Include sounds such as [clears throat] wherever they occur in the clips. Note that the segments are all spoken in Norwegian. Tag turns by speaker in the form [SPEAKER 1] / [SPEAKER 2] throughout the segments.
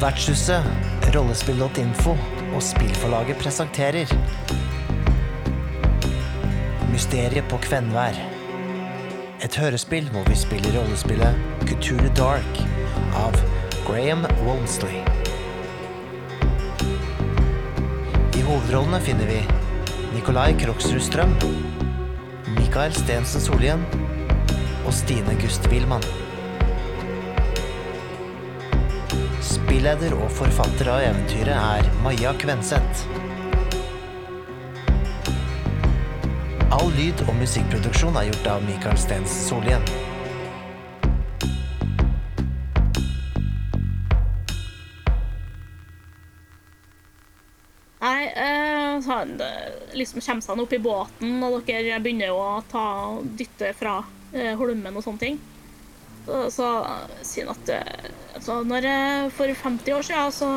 [SPEAKER 1] Vertshuset, rollespill.info og spillforlaget presenterer Mysteriet på Kvenvær. Et hørespill hvor vi spiller rollespillet Couture Dark av Graham Wolmsley. I hovedrollene finner vi Nikolai Kroksrud Strøm, Mikael Stensen Solien og Stine Gust Wilman. Spilleder og forfatter av eventyret er Maja Kvenseth. All lyd- og musikkproduksjon er gjort av Mikael Stens Solien.
[SPEAKER 2] Nei, eh, liksom kommer seg opp i båten, og dere begynner å ta, dytte fra eh, Holmen og sånne ting. Så, han at eh, altså, når jeg, For 50 år siden så,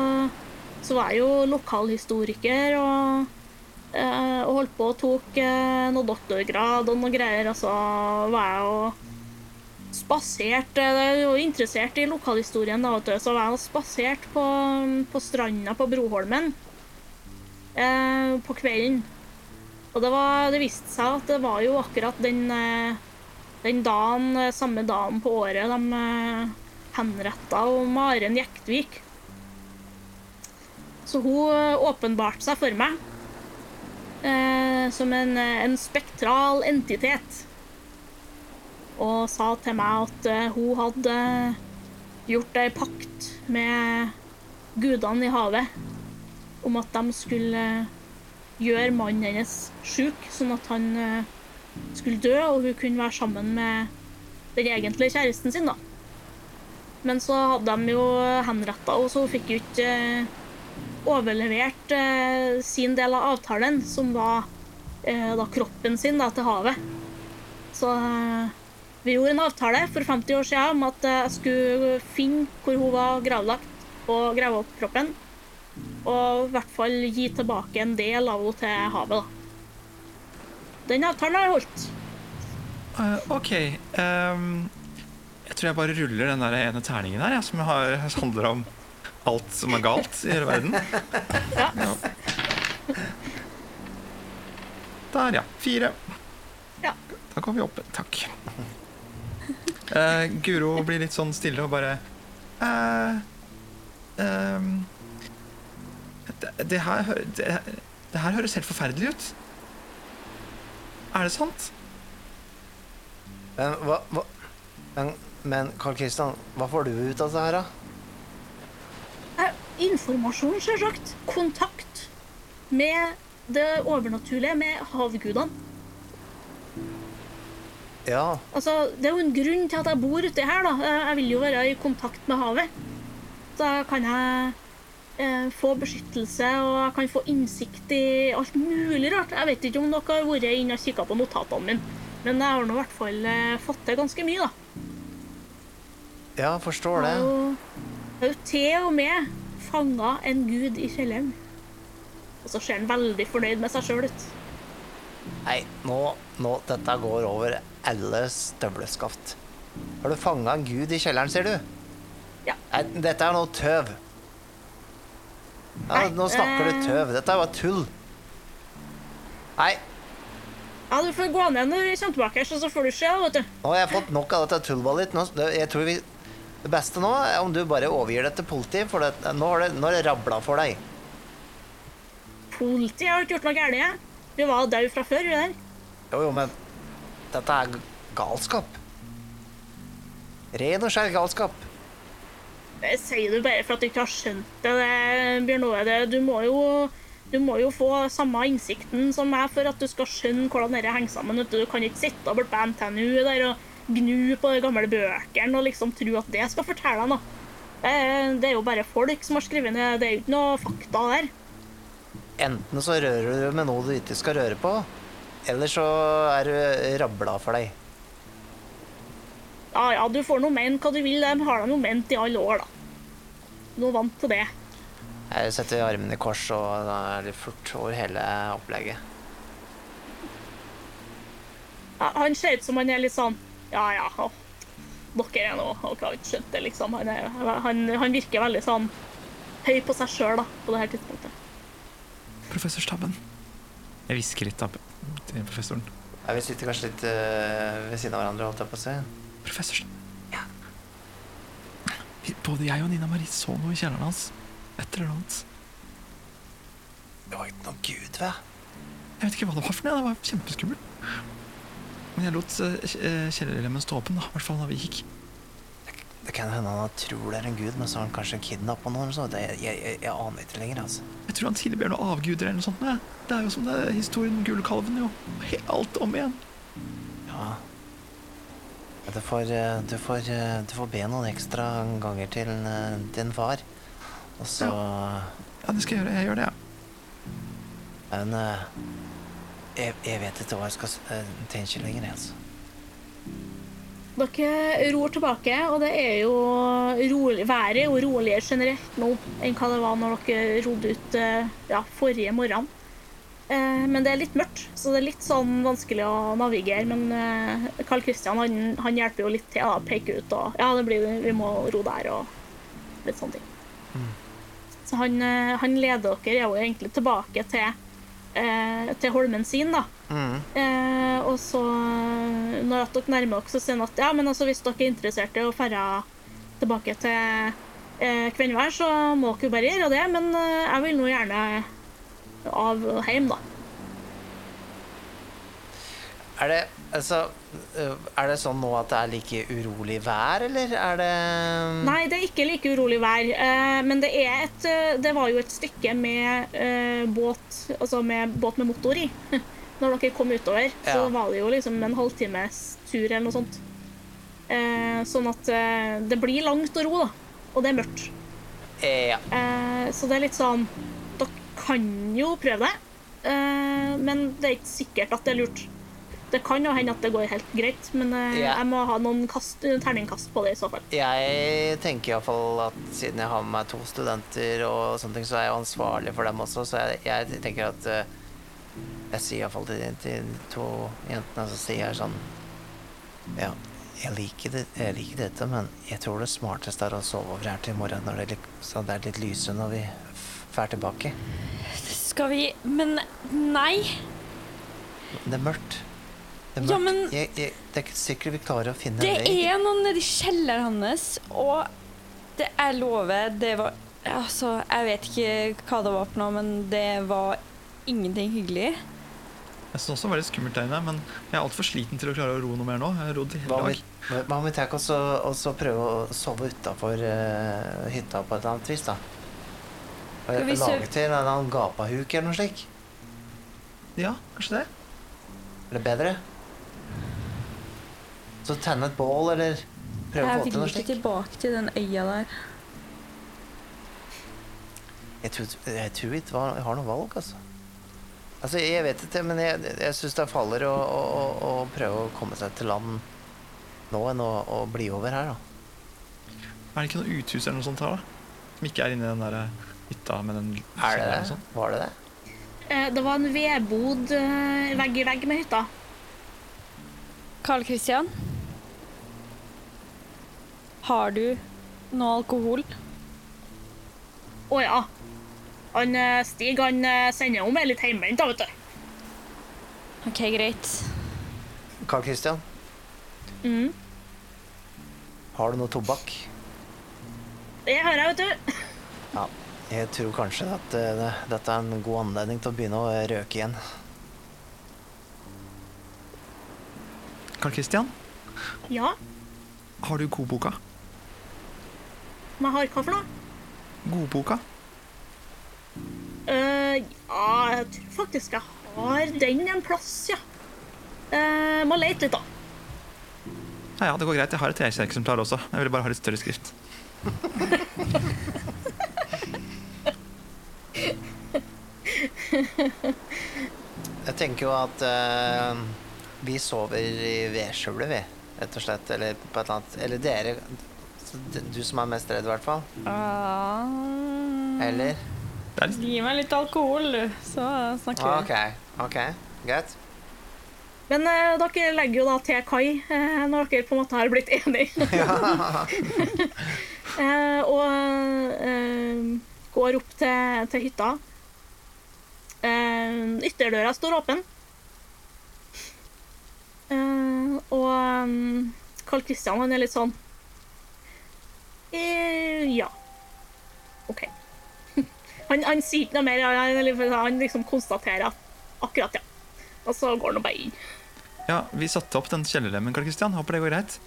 [SPEAKER 2] så var jeg jo lokalhistoriker og, eh, og holdt på og tok eh, noe doktorgrad og noe greier. Og så var jeg jo spasert eh, er jo interessert i lokalhistorien, da, vet du, så var jeg og spasert på, på stranda på Broholmen eh, på kvelden. Og det, var, det viste seg at det var jo akkurat den, eh, den dagen, eh, samme dagen på året de eh, henretta Maren Jektvik. Så hun eh, åpenbarte seg for meg eh, som en, en spektral entitet. Og sa til meg at hun hadde gjort ei pakt med gudene i havet om at de skulle gjøre mannen hennes sjuk, sånn at han skulle dø, og hun kunne være sammen med den egentlige kjæresten sin. da. Men så hadde de jo henretta henne, så hun fikk jo ikke eh, overlevert eh, sin del av avtalen, som var eh, da kroppen sin da, til havet. Så vi gjorde en avtale for 50 år siden om at jeg skulle finne hvor hun var gravlagt, og grave opp kroppen. Og i hvert fall gi tilbake en del av henne til havet. da. Den avtalen har holdt.
[SPEAKER 3] Uh, ok. Um, jeg tror jeg bare ruller den der ene terningen her, ja, som har, handler om alt som er galt i hele verden. [laughs]
[SPEAKER 2] Ja.
[SPEAKER 3] Der, ja. Fire.
[SPEAKER 2] Ja.
[SPEAKER 3] Da går vi opp. Takk. Uh, Guro blir litt sånn stille og bare uh, um, det, det, her, det, det her høres helt forferdelig ut. Er det sant?
[SPEAKER 1] Men hva, hva Men, men Carl Christian, hva får du ut av det her, da?
[SPEAKER 2] Eh, Informasjon, selvsagt. Kontakt med det overnaturlige, med havgudene.
[SPEAKER 1] Ja,
[SPEAKER 2] Altså, det er jo en grunn til at jeg bor uti her, da. Jeg vil jo være i kontakt med havet. Da kan jeg få beskyttelse, og jeg kan få innsikt i alt mulig rart. Jeg vet ikke om dere har vært inne og kikka på notatene mine, men jeg har nå i hvert fall eh, fått til ganske mye, da.
[SPEAKER 1] ja, forstår det.
[SPEAKER 2] Jeg har jo til og med fanga en gud i kjelleren. Og så ser han veldig fornøyd med seg sjøl ut.
[SPEAKER 1] Nei, nå, nå Dette går over alle støvleskaft. Har du fanga en gud i kjelleren, sier du?
[SPEAKER 2] Ja.
[SPEAKER 1] Nei, dette er noe tøv. Ja, nå snakker du tøv. Dette er bare tull. Nei,
[SPEAKER 2] Ja, Du får gå ned når vi kommer tilbake, så får du se. vet du.
[SPEAKER 1] nå har jeg fått nok av dette tullballet ditt. Nå- det- Jeg tror vi Det beste nå er om du bare overgir det til politiet, for det, nå har det, nå har det rabla for deg.
[SPEAKER 2] Politiet har ikke gjort noe galt. jeg. Vi var død fra før. der.
[SPEAKER 1] Jo, jo, men dette er galskap. Ren og skjær galskap.
[SPEAKER 2] Det sier du bare for at du ikke har skjønt det, Bjørn Ove. Du du må jo få samme innsikten som meg for at du skal skjønne hvordan dette henger sammen. Du kan ikke sitte og bli på NTNU der og gnu på de gamle bøkene og liksom tro at det skal fortelle deg noe. Det er jo bare folk som har skrevet ned. Det er jo ikke noe fakta der.
[SPEAKER 1] Enten så rører du med noe du ikke skal røre på, eller så er du rabla for deg.
[SPEAKER 2] Ja, ja, du får nå mene hva du vil. De har da nå ment i alle år, da. Nå vant til det.
[SPEAKER 1] Jeg setter armene i kors, og da er det fort over hele opplegget.
[SPEAKER 2] Ja, han ser ut som han er litt sånn Ja, ja. Å, dere er nå Dere har ikke skjønt det, liksom. Han, er, han, han virker veldig sånn høy på seg sjøl på det her tidspunktet.
[SPEAKER 3] Professor Stabben. Jeg hvisker litt da til professoren.
[SPEAKER 1] Ja, vi sitter kanskje litt eh, ved siden av hverandre, holdt jeg på å si.
[SPEAKER 3] Professor Ja. Både jeg og Nina Marie så noe i kjelleren hans. Et eller annet.
[SPEAKER 1] Det var ikke noe gud, hva?
[SPEAKER 3] Jeg vet ikke hva det var for noe. Det var kjempeskummelt. Men jeg lot eh, eh, kjellerlemmen stå åpen, da. I hvert fall da vi gikk.
[SPEAKER 1] Det kan hende han tror det er en gud, men så har han kanskje kidnappa noen. eller. Det, jeg, jeg, jeg aner ikke lenger, altså.
[SPEAKER 3] Jeg tror han tilber noen avguder eller noe sånt. Det er jo som det er historien om gullkalven, jo. Alt om igjen.
[SPEAKER 1] Ja. Ja, Du får, eh, du, får, eh, du får be noen ekstra ganger til eh, din far. Og så
[SPEAKER 3] Ja, det skal jeg gjøre. Jeg gjør det, ja.
[SPEAKER 1] Men eh, jeg, jeg vet ikke hva jeg skal tenke lenger, jeg, altså.
[SPEAKER 2] Dere ror tilbake, og det er jo rolig, været er jo roligere generelt nå enn hva det var når dere rodde ut ja, forrige morgen. Eh, men det er litt mørkt, så det er litt sånn vanskelig å navigere. Men eh, Carl Christian han, han hjelper jo litt til å peke ut og Ja, det blir, vi må ro der og litt sånne ting. Så han, eh, han leder dere jo egentlig tilbake til, eh, til holmen sin, da.
[SPEAKER 1] Mm.
[SPEAKER 2] Eh, og så, når dere nærmer dere, så sier han at ja, men altså, hvis dere er interessert i å ferde tilbake til eh, Kvenvær, så må dere jo bare gjøre det. Men jeg vil nå gjerne av hjem, da.
[SPEAKER 1] Er det altså eh, Er det sånn nå at det er like urolig vær, eller er det
[SPEAKER 2] Nei, det er ikke like urolig vær. Eh, men det et eh, Det var jo et stykke med eh, båt Altså med båt med motor i. [laughs] Når dere kom utover, så
[SPEAKER 1] Ja.
[SPEAKER 2] var det jo liksom en halvtimes tur eller noe sånt. Eh, sånn at eh, det blir langt å ro, da. Og det er mørkt.
[SPEAKER 1] Eh, Ja.
[SPEAKER 2] Eh, så det er litt sånn kan jo prøve det, eh, men det er ikke sikkert at det er lurt. Det kan jo hende at det går helt greit, men
[SPEAKER 1] Ja.
[SPEAKER 2] jeg må ha noen kast, terningkast på det i så fall.
[SPEAKER 1] Jeg tenker iallfall at siden jeg har med meg to studenter, og sånne ting, så er jeg ansvarlig for dem også. Så jeg, jeg tenker at eh, Jeg sier iallfall til, til de to jentene, så sier jeg sånn Ja, jeg liker, det, jeg liker dette, men jeg tror det smarteste er å sove over her til i morgen, når det er så det er litt lysere når vi drar tilbake.
[SPEAKER 4] Skal vi Men nei.
[SPEAKER 1] Det er mørkt. Det er,
[SPEAKER 4] Ja, men-
[SPEAKER 1] jeg, jeg, det er ikke sikkert vi klarer å finne
[SPEAKER 4] Det
[SPEAKER 1] en vei.
[SPEAKER 4] er noen nedi kjelleren hans, og det jeg lover, det var Altså, jeg vet ikke hva det var for noe, men det var ingenting hyggelig.
[SPEAKER 3] Jeg syns også det var litt skummelt der inne, men jeg er altfor sliten til å klare å ro noe mer nå. Jeg har rodd hele dag.
[SPEAKER 1] hva om vi tar oss og, prøver å sove utafor hytta på et eller annet vis, da?
[SPEAKER 4] Skal vi
[SPEAKER 1] Lage til en eller annen gapahuk eller noe slikt?
[SPEAKER 3] Ja, kanskje det.
[SPEAKER 1] Eller bedre? Så tenne et bål, eller prøve å få til noe slikt.
[SPEAKER 4] Jeg vil ikke tilbake til den øya der.
[SPEAKER 1] Jeg tror, jeg tror ikke vi har noe valg, altså. Altså, Jeg vet ikke, men jeg, jeg syns det faller å, å, å, å prøve å komme seg til land nå enn å, å bli over her, da.
[SPEAKER 3] Er det ikke noe uthus eller noe sånt her, da? Som ikke er inni den der eh, hytta med den
[SPEAKER 1] Er det det?
[SPEAKER 3] sånn?
[SPEAKER 1] Var det det?
[SPEAKER 2] Eh, det var en vedbod eh, vegg i vegg med hytta.
[SPEAKER 4] Carl Christian? Har du noe alkohol?
[SPEAKER 2] Å ja. Han eh, Stig han eh, sender om er litt hjemmebrent, da, vet du.
[SPEAKER 4] OK, greit.
[SPEAKER 1] Carl Christian,
[SPEAKER 2] Mm.
[SPEAKER 1] har du noe tobakk?
[SPEAKER 2] Det har jeg, vet du.
[SPEAKER 1] Ja, jeg tror kanskje at uh, dette er en god anledning til å begynne å røke igjen.
[SPEAKER 3] Karl-Christian?
[SPEAKER 2] Ja,
[SPEAKER 3] har du godboka?
[SPEAKER 2] men jeg har hva for noe?
[SPEAKER 3] Godboka?
[SPEAKER 2] Uh, ja, jeg tror faktisk jeg har den en plass, ja. Uh, må lete litt, da.
[SPEAKER 3] Ja, ja, det går greit. Jeg har et treeksemplar også. Jeg ville bare ha litt større skrift. [laughs] [laughs]
[SPEAKER 1] Jeg tenker jo at uh, vi sover i vedskjulet, vi. Rett og slett. Eller på et eller annet Eller dere. Du som er mest redd, i hvert fall.
[SPEAKER 4] Ah,
[SPEAKER 1] Eller?
[SPEAKER 3] Er
[SPEAKER 4] Gi meg litt alkohol, du, så snakker vi.
[SPEAKER 1] OK. ok, Greit.
[SPEAKER 2] Men eh, dere legger jo da til kai eh, når dere på en måte har blitt enige. [laughs] [laughs] Eh, og eh, går opp til, til hytta. Eh, ytterdøra står åpen. Eh, og um, Carl Christian han er litt sånn eh, Ja. OK. [laughs] Han, han sier ikke noe mer. Han, liksom konstaterer akkurat, ja. Og så går han bare inn.
[SPEAKER 3] Ja, vi satte opp den kjellerlemmen, Carl Christian. Håper det går greit.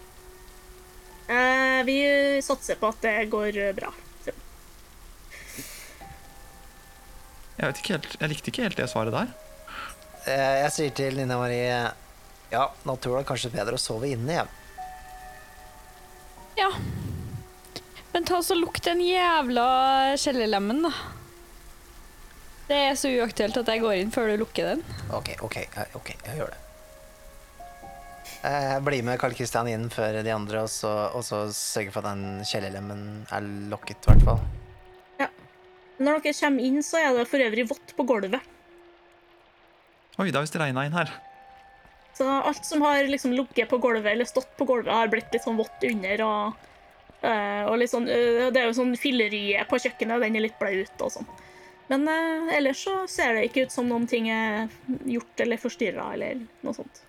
[SPEAKER 2] Eh, vi satser på at det går bra.
[SPEAKER 3] Jeg vet ikke helt, jeg likte ikke helt det svaret der.
[SPEAKER 1] Eh, Jeg sier til Nina Marie Ja, nå tror jeg det kanskje bedre å sove inne igjen.
[SPEAKER 4] Ja. Men ta så lukk den jævla skjellelemmen, da. Det er så uaktuelt at jeg går inn før du lukker den.
[SPEAKER 1] OK, OK, eh, ok, jeg gjør det. Jeg blir med Karl Kristian inn før de andre, og så, og så sørger for at den kjellerlemmen er lokket, i hvert fall.
[SPEAKER 2] Når dere kommer inn, så er det for øvrig vått på gulvet.
[SPEAKER 3] Oi, det har visst regna inn her.
[SPEAKER 2] Så alt som har liksom ligget på gulvet eller stått på gulvet, har blitt litt sånn vått under. Og, eh, og litt sånn, eh, det er jo sånn fillerye på kjøkkenet, den er litt blaut og sånn. Men eh, ellers så ser det ikke ut som noen ting er gjort eller forstyrra eller noe sånt.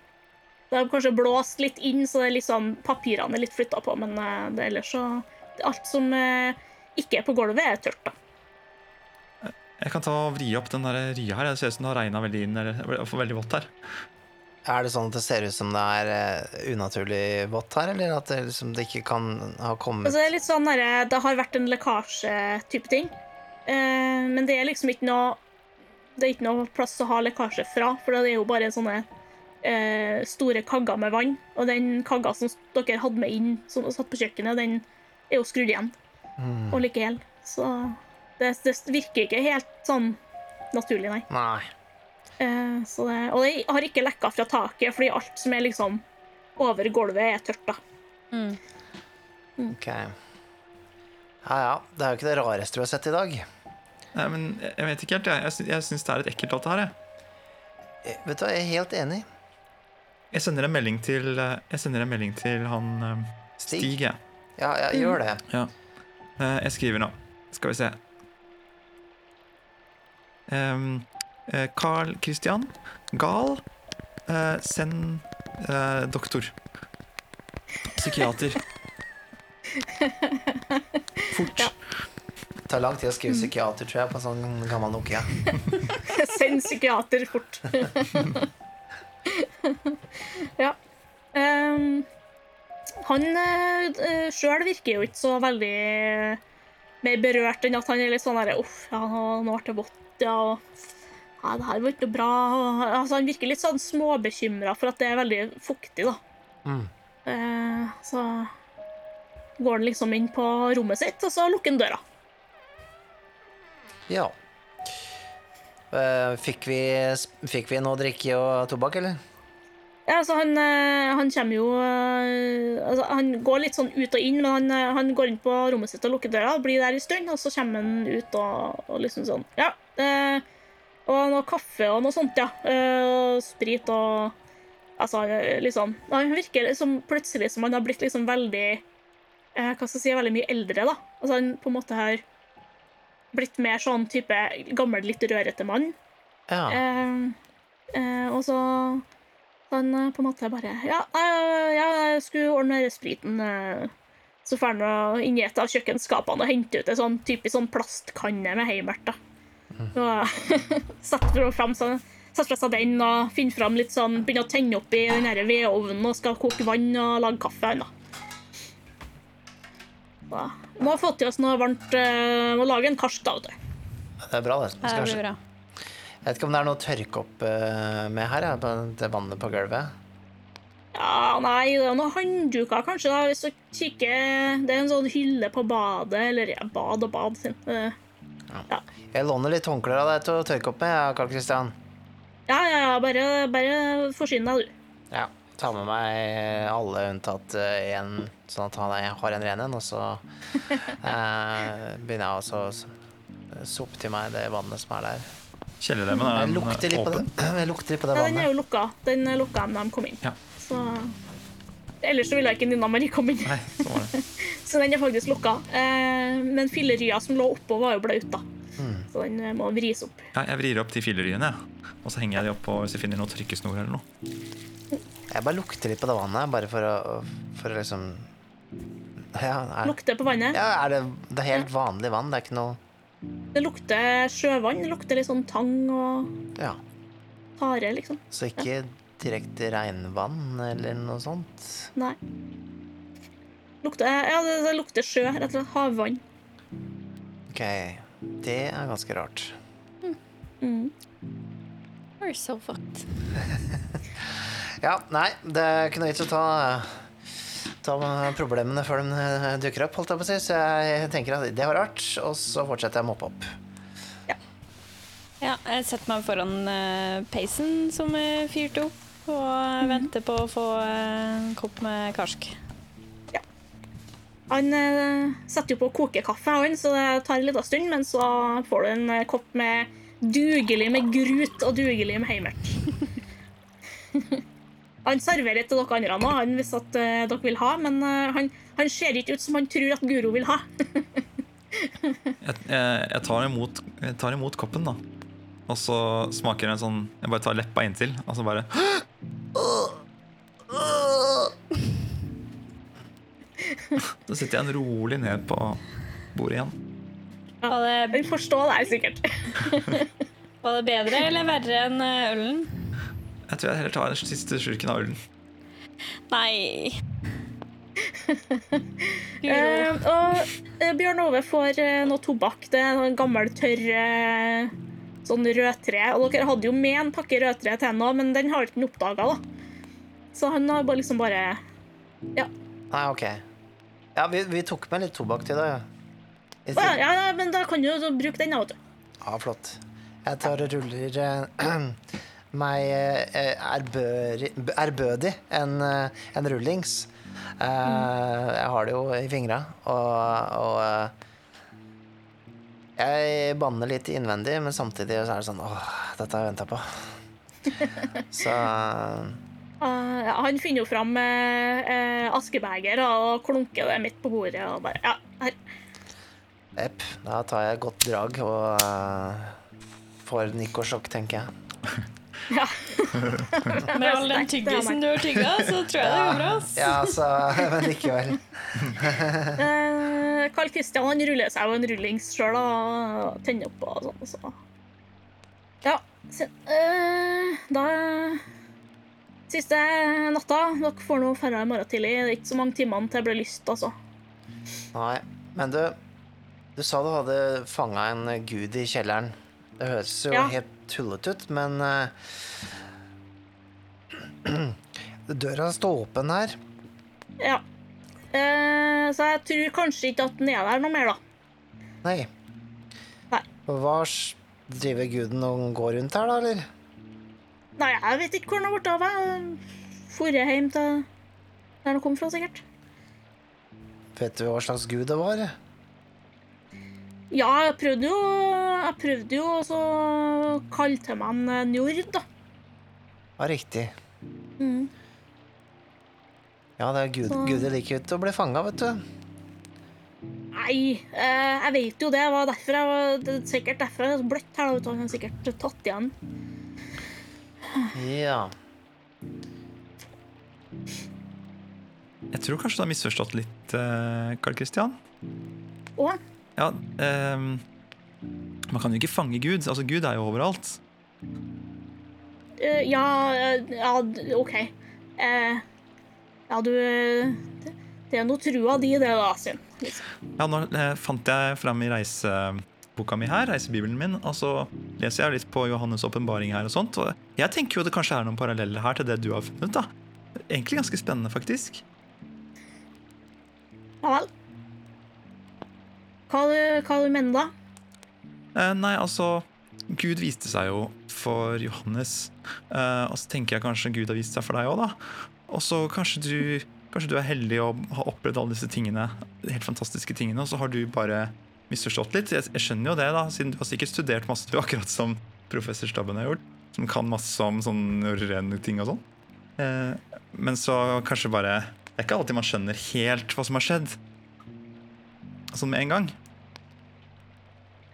[SPEAKER 2] Det har kanskje blåst litt inn, så det er liksom, papirene er litt flytta på, men eh, det, ellers så Alt som eh, ikke er på gulvet, er tørt, da.
[SPEAKER 3] Jeg kan ta og vri opp den der rya her. Det ser ut som det har regna veldig inn. Eller veldig vått her.
[SPEAKER 1] Er det sånn at det ser ut som det er eh, unaturlig vått her, eller at det, liksom, det ikke kan ha kommet
[SPEAKER 2] Altså, det er litt sånn der, det har vært en lekkasje-type ting. Eh, men det er liksom ikke noe Det er ikke noe plass å ha lekkasje fra, for det er jo bare sånne eh, store kagger med vann. Og den kagga som dere hadde med inn, som satt på kjøkkenet, den er jo skrudd igjen
[SPEAKER 1] Mm.
[SPEAKER 2] og like hel. Så det, det virker ikke helt sånn naturlig, nei.
[SPEAKER 1] Nei.
[SPEAKER 2] Eh, så det, og det har ikke lekka fra taket, fordi alt som er liksom over gulvet, er tørt, da.
[SPEAKER 1] OK. Ja ja. Det er jo ikke det rareste du har sett i dag.
[SPEAKER 3] Nei, men jeg vet ikke helt, jeg. Jeg, sy- jeg syns det er litt ekkelt, alt det her. Jeg.
[SPEAKER 1] jeg. Vet du hva, jeg er helt enig.
[SPEAKER 3] jeg sender en melding til, eh, jeg sender en melding til han eh,
[SPEAKER 1] Stig?
[SPEAKER 3] Stig, jeg.
[SPEAKER 1] Ja, ja gjør det.
[SPEAKER 3] Ja. Eh, Jeg skriver nå. Skal vi se. Ehm, eh, Carl Christian. Gal. Eh, send eh, doktor. Psykiater. [laughs] Fort.
[SPEAKER 1] Det tar lang tid å skrive psykiater, tror jeg, på en sånn gammel Nokia. [laughs]
[SPEAKER 2] Send psykiater fort. [laughs] ja. Um, han uh, sjøl virker jo ikke så veldig mer berørt enn at han er litt sånn herre Uff, ja, nå nå ble det vått, ja, og ja, det her var ikke noe bra. Og, altså, han virker litt sånn småbekymra for at det er veldig fuktig, da.
[SPEAKER 1] Mm.
[SPEAKER 2] Eh, så går han liksom inn på rommet sitt, og så lukker han døra.
[SPEAKER 1] Ja. Eh, Fikk vi, fikk vi noe drikke og tobakk, eller?
[SPEAKER 2] Ja, altså han, eh, han kommer jo eh, altså Han går litt sånn ut og inn, men han, eh, han går inn på rommet sitt og lukker døra, blir der en stund, og så kommer han ut og, og liksom sånn Ja. Eh, og noe kaffe og noe sånt, ja. Eh, og sprit og Altså, liksom Han virker liksom plutselig som han har blitt liksom veldig eh, Hva skal jeg si, veldig mye eldre, da. Altså han på en måte har blitt mer sånn type gammel, litt rørete mann.
[SPEAKER 1] Ja.
[SPEAKER 2] Og så han eh, på en måte bare Ja, eh, jeg skulle ordne spriten. eh. Så drar han og inn i et av kjøkkenskapene og henter ut en sånn typisk sånn plastkanne med heimert. da. Og [laughs] setter fram sånn Setter fra seg den og finner fram litt sånn Begynner å tenne opp i den vedovnen og skal koke vann og lage kaffe. Da. da. Må Må fått i oss noe varmt. Må lage en karsk, da. vet du.
[SPEAKER 1] Det er bra, det. Vi
[SPEAKER 4] Det
[SPEAKER 1] skal
[SPEAKER 4] blir bra.
[SPEAKER 1] Jeg vet ikke om det er noe å tørke opp eh, med her, ja, det vannet på gulvet.
[SPEAKER 2] Ja, nei, det er noen håndduker, kanskje. da, Hvis du kikker Det er en sånn hylle på badet. Eller ja, bad og bad. sin. Ja.
[SPEAKER 1] Jeg låner litt håndklær av deg til å tørke opp med, Karl Kristian.
[SPEAKER 2] Ja, ja, ja, bare, bare forsyn deg, du.
[SPEAKER 1] Ja. Ta med meg alle unntatt én, sånn at er- har en ren en, og så [laughs] eh, begynner jeg også å soppe sope til meg det vannet som er der.
[SPEAKER 3] Kjellerlemmen er den,
[SPEAKER 1] lukter litt på det,
[SPEAKER 3] åpen. [clears throat]
[SPEAKER 1] jeg lukter litt på det
[SPEAKER 2] Ja, den er jo lukka. Den er lukka når de kom inn.
[SPEAKER 3] Ja.
[SPEAKER 2] Så Ellers så ville ikke Nina Marie komme inn.
[SPEAKER 3] Nei, så var det. [laughs]
[SPEAKER 2] Så den er faktisk lukka. Eh, men fillerya som lå oppå, var jo blaut, da. Så den eh, må vris opp.
[SPEAKER 3] Ja, jeg vrir opp de filleryene, jeg. Og så henger jeg de opp på hvis jeg finner noe trykkesnor eller noe.
[SPEAKER 1] Jeg bare lukter litt på det vannet, bare for å, for å liksom Ja, er,
[SPEAKER 2] Lukter på vannet.
[SPEAKER 1] ja, er det, det er helt vanlig vann? Det er ikke noe
[SPEAKER 2] Det lukter sjøvann. Det lukter litt sånn tang og
[SPEAKER 1] Ja.
[SPEAKER 2] tare, liksom.
[SPEAKER 1] Så ikke direkte regnvann eller noe sånt?
[SPEAKER 2] Nei. Lukter, ja, det, det lukter sjø, rett og slett. Havvann.
[SPEAKER 1] Ok, det er ganske rart.
[SPEAKER 2] Mm.
[SPEAKER 4] We're so fucked. [laughs]
[SPEAKER 1] Ja, nei, det er ikke noe vits å ta, ta problemene før de eh, dukker opp, holdt jeg på å si. Så jeg tenker at det var rart, og så fortsetter jeg å moppe opp.
[SPEAKER 4] Ja, jeg setter meg foran uh, peisen som er fyrt opp, og venter på å få eh, en kopp med karsk.
[SPEAKER 2] Ja. Han setter jo på å koke kaffe, han, så det tar en liten stund, men så får du en kopp med dugelig med grut og dugelig med heimert. [laughs] han serverer til dere andre nå, han hvis at uh, dere vil ha, men uh, han, han ser ikke ut som han tror at Guro vil ha. [laughs]
[SPEAKER 3] Jeg, jeg, jeg, tar imot, jeg tar imot koppen, da. Og så smaker en sånn Jeg bare tar leppa inntil, og så bare [gasps] Så sitter jeg en rolig ned på bordet igjen.
[SPEAKER 4] Ja, det,
[SPEAKER 2] Han forstår deg sikkert. [laughs]
[SPEAKER 4] var det bedre eller verre enn eh, ølen?
[SPEAKER 3] Jeg tror jeg heller tar den siste slurken av ølen.
[SPEAKER 4] Nei. [laughs]
[SPEAKER 2] Eh, og eh, Bjørn Ove får uh, noe tobakk. Det er en gammel, tørr uh, sånn rødtre. Og dere hadde jo med en pakke rødtre til henne, men den har ikke han oppdaga. Så han har bare liksom bare Ja.
[SPEAKER 1] Nei, ok. Ja, vi, vi tok med litt tobakk til deg.
[SPEAKER 2] Å, ja, ja, men da kan du bruke den, da, vet du.
[SPEAKER 1] Ja, flott. Jeg tar og ruller [clears throat] meg eh, ærbødig en, eh, en rullings. Mm. Jeg har det jo i fingra, og, og eh, Jeg banner litt innvendig, men samtidig så er det sånn Åh, dette har jeg venta på. [laughs] Så
[SPEAKER 2] Uh, han finner jo fram uh, eh, askebeger og klunker det midt på bordet. Og bare, ja, her.
[SPEAKER 1] epp, da tar jeg godt drag og eh, får nikosjokk, tenker jeg. [laughs]
[SPEAKER 2] Ja. [laughs]
[SPEAKER 4] Med all den tyggisen du har tygga, så tror jeg det går bra.
[SPEAKER 1] Ja, så [laughs] Men likevel. [laughs]
[SPEAKER 2] Eh, Carl Christian han ruller seg jo en rullings sjøl og tenner opp og sånn. Så. Ja, se, eh, da Siste natta. Dere får nå dra i morgen tidlig. Det er ikke så mange timene til det blir lyst, altså.
[SPEAKER 1] Nei, men du Du sa du hadde fanga en gud i kjelleren. Det høres jo
[SPEAKER 2] Ja.
[SPEAKER 1] helt tullete ut, men eh, [clears throat] Døra står åpen her.
[SPEAKER 2] Ja. Eh, så jeg tror kanskje ikke at den er der noe mer, da.
[SPEAKER 1] Nei.
[SPEAKER 2] Nei.
[SPEAKER 1] Hva driver guden og går rundt her, da, eller?
[SPEAKER 2] Nei, jeg vet ikke hvor den har blitt av. Forrige hjem til der den kom fra, sikkert.
[SPEAKER 1] Vet du hva slags gud det var?
[SPEAKER 2] Ja, jeg prøvde jo Jeg prøvde jo også å kalle til meg en eh, Njord, da.
[SPEAKER 1] Ja, riktig.
[SPEAKER 2] Mm.
[SPEAKER 1] Ja, det er gud,
[SPEAKER 2] Så-
[SPEAKER 1] guder liker ut å bli fanga, vet du.
[SPEAKER 2] Nei, eh, jeg vet jo det. Det var derfor jeg var, det er sikkert derfor jeg er så bløtt her. da. Han sikkert tatt igjen.
[SPEAKER 1] Ja.
[SPEAKER 3] Jeg tror kanskje du har misforstått litt, eh, Karl Kristian.
[SPEAKER 2] Å,
[SPEAKER 3] Ja, ehm, man kan jo ikke fange Gud. Altså, Gud er jo overalt.
[SPEAKER 2] eh, ja, eh, ja, OK. Eh, ja, du eh, det, er noe trua di, det, da. Liksom.
[SPEAKER 3] Ja, nå eh, fant jeg fram i reiseboka mi her, reisebibelen min, og så leser jeg litt på Johannes' åpenbaring her og sånt. Og jeg tenker jo det kanskje er noen paralleller her til det du har funnet, da. Egentlig ganske spennende, faktisk.
[SPEAKER 2] Ja vel. Hva, du- hva du mener da?
[SPEAKER 3] Eh, nei, altså Gud viste seg jo for Johannes, eh, og så tenker jeg kanskje Gud har vist seg for deg òg, da. Og så kanskje du, kanskje du er heldig og har opplevd alle disse tingene, helt fantastiske tingene, og så har du bare misforstått litt. Jeg, jeg skjønner jo det, da, siden du har sikkert studert masse, du, [laughs] akkurat som professor Stabben har gjort, som kan masse om sånn norrøne ting og sånn. Eh, men så kanskje bare Det er ikke alltid man skjønner helt hva som har skjedd. Sånn med en gang.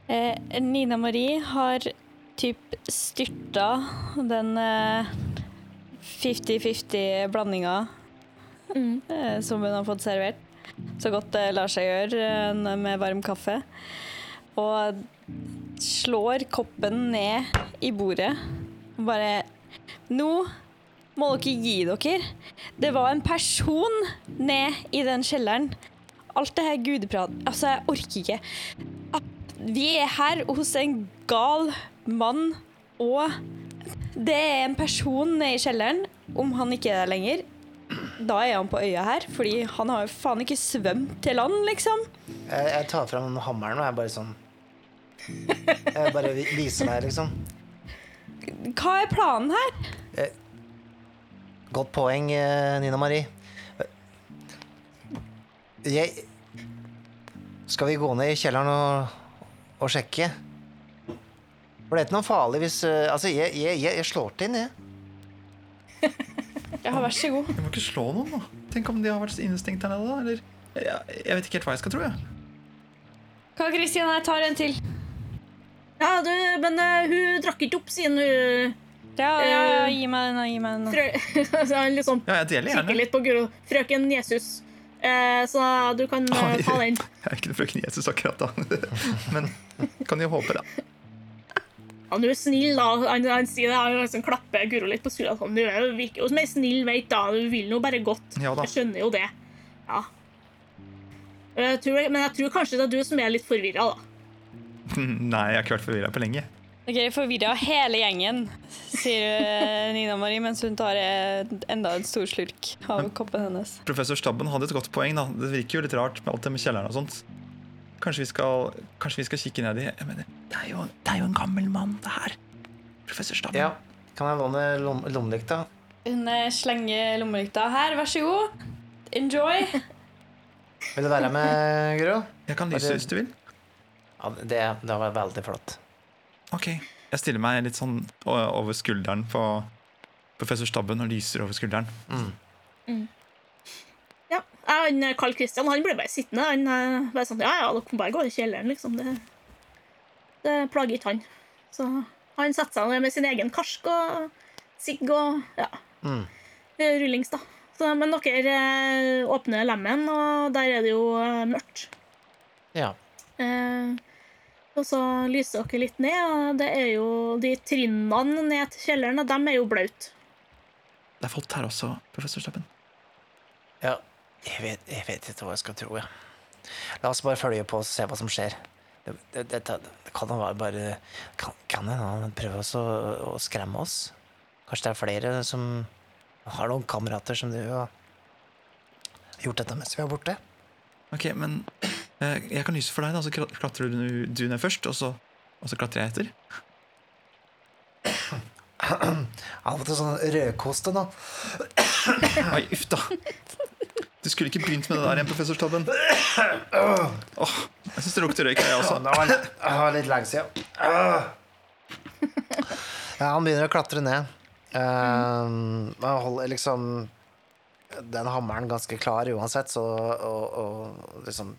[SPEAKER 4] Eh, Nina Marie har typ styrta den eh, 50-50 blandinga
[SPEAKER 2] Mm.
[SPEAKER 4] eh, som hun har fått servert. Så godt det lar seg gjøre eh, med varm kaffe. Og slår koppen ned i bordet. Og bare Nå må dere gi dere. Det var en person ned i den kjelleren. Alt det her gudeprat Altså, jeg orker ikke. Vi er her hos en gal mann, og det er en person nede i kjelleren. Om han ikke er der lenger, da er han på øya her, fordi han har jo faen ikke svømt til land, liksom.
[SPEAKER 1] Jeg, jeg tar fram hammeren og jeg bare sånn Jeg bare viser meg, liksom.
[SPEAKER 4] Hva er planen her?
[SPEAKER 1] Godt poeng, eh, Nina Marie. Jeg Skal vi gå ned i kjelleren og, og sjekke? For det er ikke noe farlig hvis eh, Altså, jeg, jeg, jeg, jeg slår til inn, jeg.
[SPEAKER 4] Ja, vær så god.
[SPEAKER 3] Jeg må ikke slå noen, da. Tenk om de har vært innestengt her nede, da? Eller jeg, jeg vet ikke helt hva jeg skal tro, jeg.
[SPEAKER 4] Hva, Kristian, Jeg tar en til.
[SPEAKER 2] Ja, du, men uh, hun drakk ikke opp siden hun
[SPEAKER 4] Ja, ja, ja,
[SPEAKER 2] Eh,
[SPEAKER 4] gi meg den, gi meg den.
[SPEAKER 2] frø... [laughs] altså, liksom
[SPEAKER 3] Ja, jeg deler
[SPEAKER 2] kikker litt på Guro. Frøken Jesus. Eh, så du kan eh,
[SPEAKER 3] Oi.
[SPEAKER 2] ta den. [laughs]
[SPEAKER 3] Jeg er ikke noe frøken Jesus akkurat da. [laughs] Men kan jo håpe,
[SPEAKER 2] det. Du er snill, da. Han, han han liksom klapper Guro litt på skuldra. Sånn, du er virker jo som ei snill, veit, da. Du vil nå bare godt.
[SPEAKER 3] Ja.
[SPEAKER 2] Jeg skjønner jo det. Ja. Jeg tror, men jeg tror kanskje det er du som er litt forvirra, da. [laughs]
[SPEAKER 3] Nei, jeg har ikke vært forvirra på lenge.
[SPEAKER 4] Ok, Forvirra hele gjengen, sier eh, Nina Marie mens hun tar eh, enda en stor slurk av koppen hennes.
[SPEAKER 3] Professor Stabben hadde et godt poeng. da. Det virker jo litt rart med alt det med kjelleren og sånt. Kanskje vi skal, kanskje vi skal kikke ned i jeg mener, det, er jo, det er jo en gammel mann, det her. Professor Stabben.
[SPEAKER 1] Ja. Kan jeg låne lom lommelykta?
[SPEAKER 4] Hun eh, slenger lommelykta her, vær så god. Enjoy.
[SPEAKER 1] Vil du være med, Guro?
[SPEAKER 3] Jeg kan lyse hvis du vil.
[SPEAKER 1] Ja, det, det var veldig flott.
[SPEAKER 3] Ok. Jeg stiller meg litt sånn over skulderen på professor Stabben og lyser over skulderen.
[SPEAKER 2] Ja, han, eh, Carl Christian han ble bare sittende. Han eh, bare sånn, ja, ja, dere kan bare gå i kjelleren, liksom. Det, det plager ikke han. Så han setter seg ned med sin egen karsk og sigg og ja,
[SPEAKER 1] Mm.
[SPEAKER 2] rullings, da. Så, men dere eh, åpner lemmen, og der er det jo eh, mørkt.
[SPEAKER 1] Ja.
[SPEAKER 2] Eh, og så lyser dere litt ned, og det er jo de trinnene ned til kjelleren, og dem er jo blaute.
[SPEAKER 3] Det er folk her også, professor Stappen.
[SPEAKER 1] ja. Jeg vet, jeg vet ikke hva jeg skal tro, jeg. La oss bare følge på og se hva som skjer. Det, det, det, det kan jo være bare Kan, kan hende han prøver også å, å skremme oss? Kanskje det er flere som har noen kamerater som du har gjort dette mens vi er borte?
[SPEAKER 3] Ok, men jeg kan lyse for deg, da, så klatrer du, du ned først, og så, og så klatrer jeg etter.
[SPEAKER 1] Av og til sånn rødkoste, da.
[SPEAKER 3] Oi, uff da. Du skulle ikke begynt med det der igjen, professor Stabben. Oh, jeg syns det lukter røyk, jeg også.
[SPEAKER 1] Det var litt, litt lenge siden. Ja, han begynner å klatre ned. Um, Han holder liksom den hammeren ganske klar uansett, så og, og liksom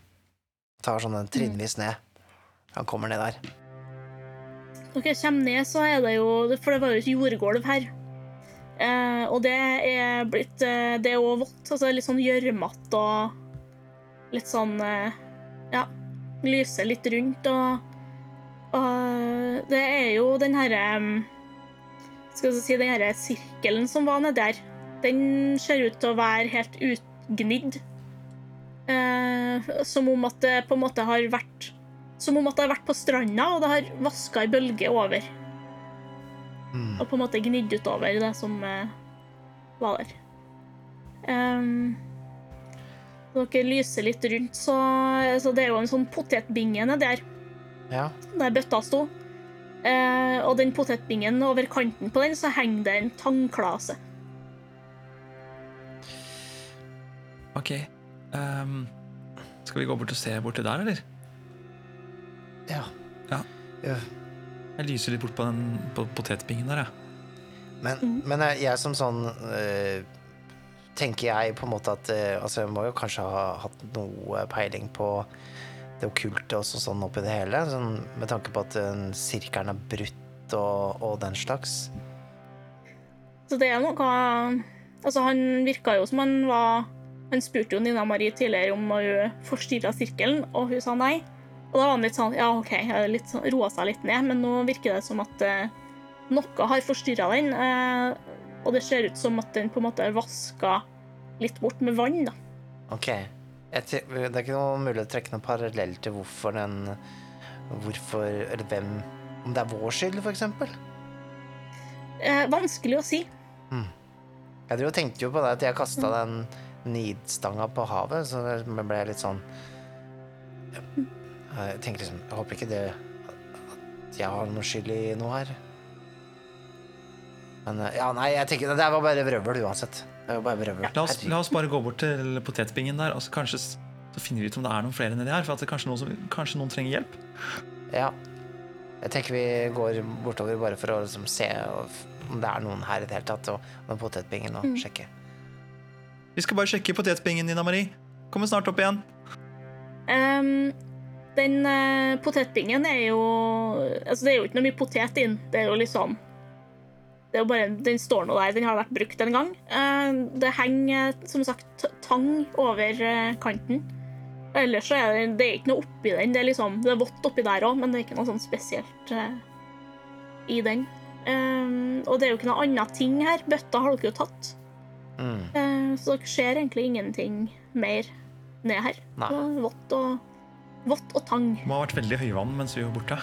[SPEAKER 1] tar sånn trinnvis ned. Han kommer ned der.
[SPEAKER 2] Når jeg kommer ned, så er det jo For det var jo et jordgulv her. Eh, og det er blitt eh, Det er jo vått. Altså litt sånn gjørmete og litt sånn eh, Ja. Lyser litt rundt og Og det er jo den herre Skal vi si den herre sirkelen som var nedi der. Den ser ut til å være helt utgnidd. Eh, som om at det på en måte har vært Som om at det har vært på stranda, og det har vaska ei bølge over.
[SPEAKER 1] Mm.
[SPEAKER 2] Og på en måte gnidd utover det som eh, var der. Um, dere lyser litt rundt, så, så det er jo en sånn potetbinge nedi der,
[SPEAKER 1] Ja.
[SPEAKER 2] der bøtta sto. Eh, og den potetbingen, over kanten på den, så henger det en tangklase.
[SPEAKER 3] Ok. Ehm, skal vi gå bort og se borti der, eller?
[SPEAKER 1] Ja.
[SPEAKER 3] Ja.
[SPEAKER 1] Ja.
[SPEAKER 3] Jeg lyser litt bort på den på potetbingen der, jeg.
[SPEAKER 1] Men, men jeg, jeg som sånn eh, Tenker jeg på en måte at eh, Altså, jeg må jo kanskje ha hatt noe peiling på det okkulte også sånn oppi det hele? Sånn, med tanke på at uh, sirkelen er brutt og, og den slags?
[SPEAKER 2] Så det er noe Altså, han virka jo som han var Han spurte jo Nina Marie tidligere om hun forstyrra sirkelen, og hun sa nei. Og da var han litt sånn Ja, OK, jeg litt sånn, roa seg litt ned, men nå virker det som at eh, noe har forstyrra den. Eh, og det ser ut som at den på en måte er vaska litt bort med vann, da.
[SPEAKER 1] Ok. Det er ikke noe mulig å trekke noen parallell til hvorfor den Hvorfor Eller hvem Om det er vår skyld, for eksempel?
[SPEAKER 2] Eh, vanskelig å si.
[SPEAKER 1] Jeg drev og tenkte jo på det at jeg kasta den nidstanga på havet, så det ble litt sånn Jeg tenker liksom Jeg håper ikke det At jeg har noe skyld i noe her. Men eh, ja, nei, jeg tenker det var bare vrøvl uansett. Det var bare vrøvl.
[SPEAKER 3] La oss, la oss bare gå bort til potetbingen der, og så kanskje så finner vi ut om det er noen flere nedi her. For at det kanskje, noen som, kanskje noen trenger hjelp.
[SPEAKER 1] Ja. Jeg tenker vi går bortover bare for å liksom se om det er noen her i det hele tatt, og med potetbingen og sjekke.
[SPEAKER 3] Vi skal bare sjekke potetbingen, Nina Marie. Kommer snart opp igjen.
[SPEAKER 2] Um, den uh, potetbingen er jo Altså, det er jo ikke noe mye potet inn. Det er jo liksom det er jo bare, Den står nå der. Den har vært brukt en gang. Uh, det henger som sagt tang over uh, kanten. Ellers så er det, det er ikke noe oppi den. Det er liksom, det er vått oppi der òg, men det er ikke noe sånn spesielt eh, i den. Um, og det er jo ikke noe annet ting her. Bøtta har dere jo tatt.
[SPEAKER 1] Mm.
[SPEAKER 2] Eh, så dere ser egentlig ingenting mer ned her.
[SPEAKER 1] Nei.
[SPEAKER 2] Det vått og, vått og tang.
[SPEAKER 3] Det må ha vært veldig høyvann mens vi var borte.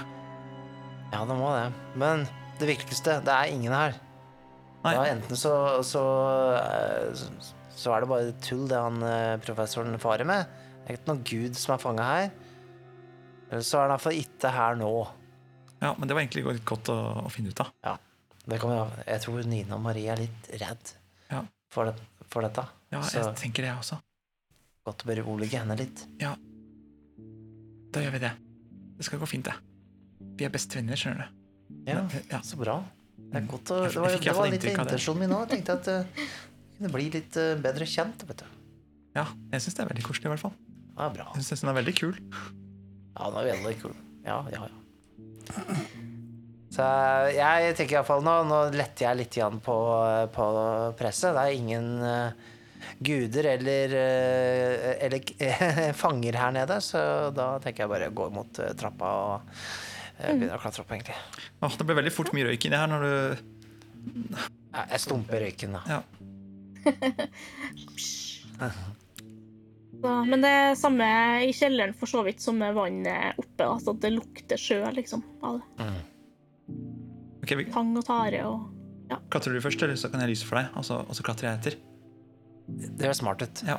[SPEAKER 1] Ja, det må det. Men det viktigste, det er ingen her.
[SPEAKER 3] Nei.
[SPEAKER 1] Ja, enten så, så, eh, så, så er det bare tull det han eh, professoren farer med. Det er ikke noen gud som er fanga her. Eller så er han iallfall ikke her nå.
[SPEAKER 3] Ja, Men det var egentlig litt godt å, å finne ut av.
[SPEAKER 1] Det kan vi. Jeg tror Nina og Marie er litt redd
[SPEAKER 3] Ja.
[SPEAKER 1] For, det, for dette.
[SPEAKER 3] Ja,
[SPEAKER 1] så
[SPEAKER 3] jeg tenker det jeg også.
[SPEAKER 1] godt å berolige henne litt.
[SPEAKER 3] Ja, Da gjør vi det. Det skal gå fint, det. Vi er bestevenner, skjønner du.
[SPEAKER 1] Ja,
[SPEAKER 3] Men, ja.
[SPEAKER 1] så bra. Det er godt å,
[SPEAKER 3] Jeg
[SPEAKER 1] det var,
[SPEAKER 3] fikk i
[SPEAKER 1] det
[SPEAKER 3] hvert fall
[SPEAKER 1] var litt
[SPEAKER 3] inntrykk av det.
[SPEAKER 1] intensjonen min òg. Jeg tenkte at det kunne bli litt eh, bedre kjent. vet du.
[SPEAKER 3] Ja, jeg syns det er veldig koselig, i hvert fall.
[SPEAKER 1] Ja, bra.
[SPEAKER 3] Jeg synes den er veldig kul.
[SPEAKER 1] Ja, den er veldig kul. Ja, ja, ja. Så jeg tenker iallfall nå Nå letter jeg litt igjen på, på presset. Det er ingen uh, guder eller, uh, eller [laughs] fanger her nede, så da tenker jeg bare gå mot eh, trappa og uh, begynne å klatre opp, egentlig.
[SPEAKER 3] Oh, det ble veldig fort mye røyk inni her når du
[SPEAKER 1] Ja, jeg stumper røyken, da.
[SPEAKER 3] Ja. [laughs]
[SPEAKER 2] Da, men det er samme i kjelleren for så vidt som med vannet oppe. Altså at det lukter sjø, liksom. Av det.
[SPEAKER 3] Ok, vi,
[SPEAKER 2] Tang og tare og
[SPEAKER 3] Klatrer du først, eller så kan jeg lyse for deg? Og så, og så klatrer jeg etter.
[SPEAKER 1] Det høres smart ut.
[SPEAKER 3] Ja.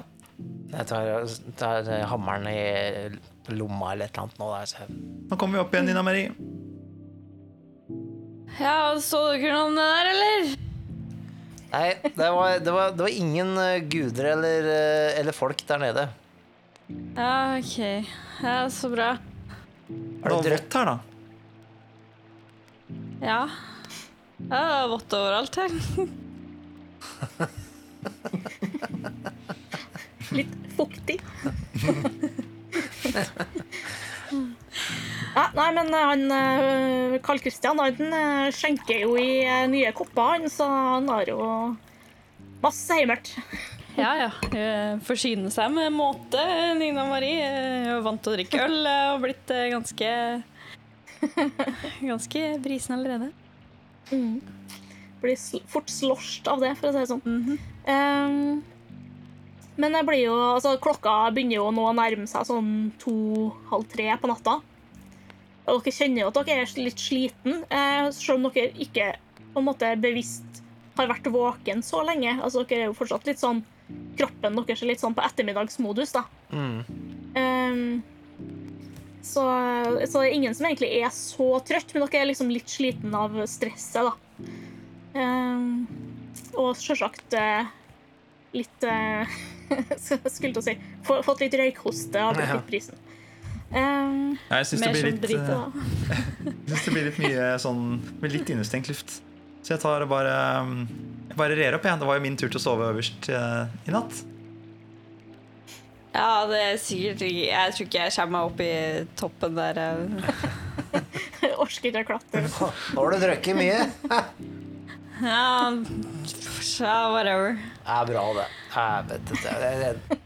[SPEAKER 1] Jeg tar, tar hammeren i lomma eller et eller annet nå. Der, så
[SPEAKER 3] Nå kommer vi opp igjen, Nina Marie.
[SPEAKER 4] Ja, så dere det der, eller?
[SPEAKER 1] Nei, det var, det var, det var ingen eh, guder eller, eh, eller folk der nede.
[SPEAKER 4] Ja, OK. Ja, så bra.
[SPEAKER 3] Er det
[SPEAKER 1] du drø-
[SPEAKER 3] vått her, da?
[SPEAKER 4] Ja. Jeg har vått overalt her.
[SPEAKER 2] litt fuktig. Ja, nei, men han eh, Karl Kristian han eh, skjenker jo i eh, nye kopper, han, så han har jo masse heimert.
[SPEAKER 4] Ja, ja. Eh, Forsyne seg med måte, Nina Marie. Eh, er vant til å drikke øl eh, og blitt eh, ganske [laughs] Ganske brisen allerede.
[SPEAKER 2] Blir sl fort slosht av det, for å si det sånn.
[SPEAKER 4] Mm
[SPEAKER 2] -hmm. um, men jeg blir jo, altså, klokka begynner jo nå å nærme seg sånn to-halv tre på natta. Og dere kjenner jo at dere er litt sliten, uh, selv om dere ikke på en måte bevisst har vært våken så lenge. Altså, dere er jo fortsatt litt sånn Kroppen deres er litt sånn på ettermiddagsmodus, da.
[SPEAKER 1] Mm.
[SPEAKER 2] Ehm, så, så det er ingen som egentlig er så trøtt, men dere er liksom litt sliten av stresset, da. Um, og selvsagt uh, litt [laughs] uh, Skulle til å si få- Fått litt røykhoste og blitt litt brisen. Ehm,
[SPEAKER 3] Ja, jeg syns det, blir
[SPEAKER 4] som
[SPEAKER 3] litt,
[SPEAKER 4] drit,
[SPEAKER 3] eh, [laughs] jeg synes det blir litt mye sånn Med litt innestengt luft. Så jeg tar og bare um, bare rer opp, igjen. Det var jo min tur til å sove øverst eh, i natt.
[SPEAKER 4] Ja, det er sikkert ikke Jeg tror ikke jeg kommer meg opp i toppen der.
[SPEAKER 2] Jeg [laughs] orker ikke å klatre.
[SPEAKER 1] Nå [laughs] har du drukket mye. [laughs]
[SPEAKER 4] Ja, ja whatever.
[SPEAKER 1] Det er bra, det. Jeg vet ikke. Jeg, jeg,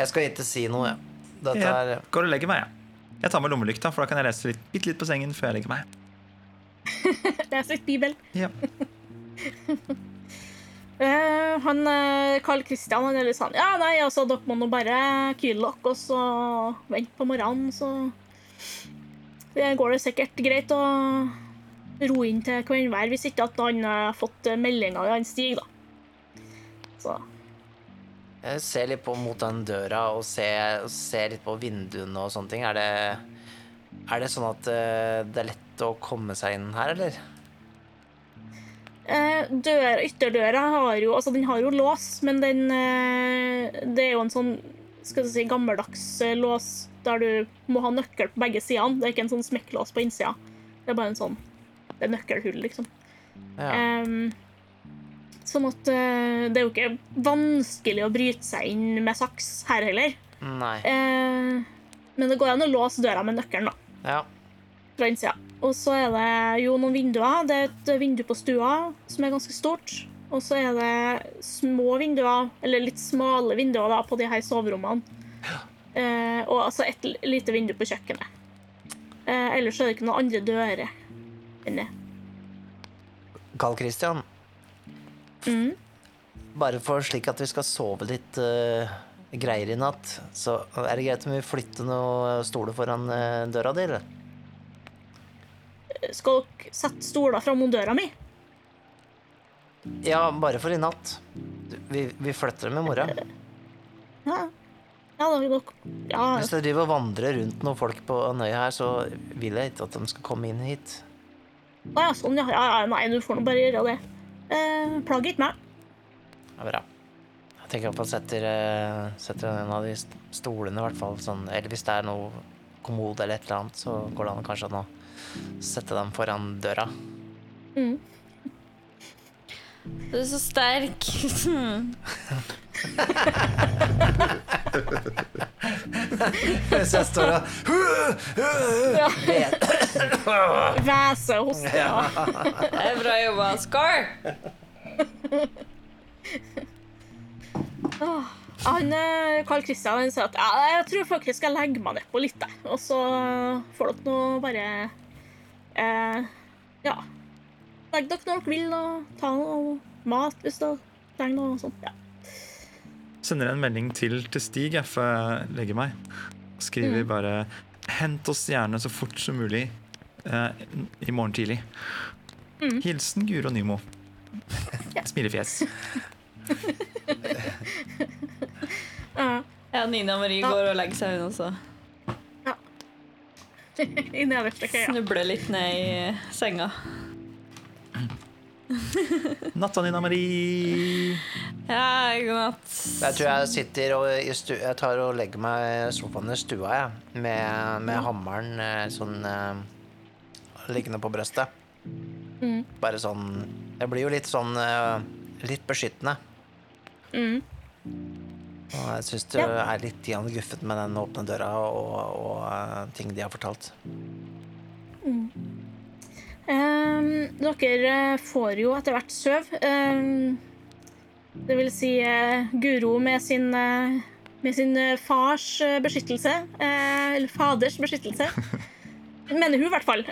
[SPEAKER 1] jeg skal ikke si noe, jeg. Dette er
[SPEAKER 3] Jeg går og legger meg, jeg. Jeg tar med lommelykta, for da kan jeg lese litt, bitte litt på sengen før jeg legger meg.
[SPEAKER 2] Lese litt Bibel.
[SPEAKER 3] Ja.
[SPEAKER 2] Eh, han eh, Carl Christian han er litt sånn Ja, nei, altså, dere må nå bare kyle dere, og så vente på morgenen, så det går det sikkert greit å ro inn til hverandre hvis ikke at han har fått meldinger av Stig, da. Så
[SPEAKER 1] Jeg ser litt på mot den døra og ser, ser litt på vinduene og sånne ting. Er det, er det sånn at eh, det er lett å komme seg inn her, eller?
[SPEAKER 2] Eh, døra, Ytterdøra har jo Altså, den har jo lås, men den eh, Det er jo en sånn skal du si, gammeldags eh, lås der du må ha nøkkel på begge sidene. Det er ikke en sånn smekklås på innsida. Det er bare en sånn Det er nøkkelhull, liksom.
[SPEAKER 1] Ja.
[SPEAKER 2] Um, sånn at det er jo ikke vanskelig å bryte seg inn med saks her heller.
[SPEAKER 1] Nei.
[SPEAKER 2] Uh, men det går an å låse døra med nøkkelen, da.
[SPEAKER 1] Ja.
[SPEAKER 2] Fra innsida. Og så er det jo noen vinduer. Det er et vindu på stua som er ganske stort. Og så er det små vinduer, eller litt smale vinduer da, på de her soverommene. Eh, og altså et lite vindu på kjøkkenet. Eh, ellers er det ikke noen andre dører inni.
[SPEAKER 1] Carl Christian,
[SPEAKER 2] Mm.
[SPEAKER 1] bare for slik at vi skal sove litt uh, greier i natt, så er det greit om vi flytter noen stoler foran uh, døra di, eller?
[SPEAKER 2] Skal dere sette stoler fram mot døra mi?
[SPEAKER 1] Ja, bare for i natt. Vi, vi flytter dem i morgen.
[SPEAKER 2] Ja. Ja, da vil dere Ja,
[SPEAKER 1] Hvis dere driver og vandrer rundt noen folk på Nøya her, så vil jeg ikke at de skal komme inn hit.
[SPEAKER 2] Å ja, sånn, ja. ja. ja, Nei, du får nå bare gjøre det. Eh, Plager ikke meg.
[SPEAKER 1] Er bra. Jeg tenker på setter, eh, setter en av de stolene, i hvert fall. Sånn, eller hvis det er noe kommode eller et eller annet, så går det an kanskje an å sette dem foran døra.
[SPEAKER 2] Mm.
[SPEAKER 4] Du er så sterk. [laughs]
[SPEAKER 1] Hvis jeg står og
[SPEAKER 2] Hvæser og hoster.
[SPEAKER 4] Det er bra jobba. Scar!
[SPEAKER 2] Han, eh, Carl Christian han sier at ja, jeg tror faktisk jeg skal legge meg nedpå litt. Og så får dere nå bare eh, Ja. Legg dere når dere vil, og ta noe mat hvis dere trenger noe sånt. Ja.
[SPEAKER 3] Sender en melding til til Stig jeg, før jeg legger meg. Skriver bare 'Hent oss gjerne så fort som mulig eh, i morgen tidlig'. Hilsen Guro Nymo. Smilefjes. [laughs]
[SPEAKER 2] Ja.
[SPEAKER 4] Ja, Nina Marie går og legger seg, hun også. [laughs]
[SPEAKER 2] I nederste køya.
[SPEAKER 4] Snubler litt ned i senga.
[SPEAKER 3] Natta, Nina Marie.
[SPEAKER 4] Ja, god natt.
[SPEAKER 1] Jeg tror jeg sitter og i stu, Jeg tar og legger meg i sofaen i stua, jeg. Med, med hammeren eh, sånn eh, liggende på brøstet.
[SPEAKER 2] Mm.
[SPEAKER 1] Bare sånn Jeg blir jo litt sånn eh, Litt beskyttende.
[SPEAKER 2] Mm.
[SPEAKER 1] Og jeg syns det
[SPEAKER 2] Ja.
[SPEAKER 1] er litt guffet med den åpne døra og, og eh, ting de har fortalt.
[SPEAKER 2] Ehm, dere eh, får jo etter hvert søv. Um, det vil si uh, Guro med sin, uh, med sin fars beskyttelse. eller faders beskyttelse. [laughs] Mener hun, i hvert fall.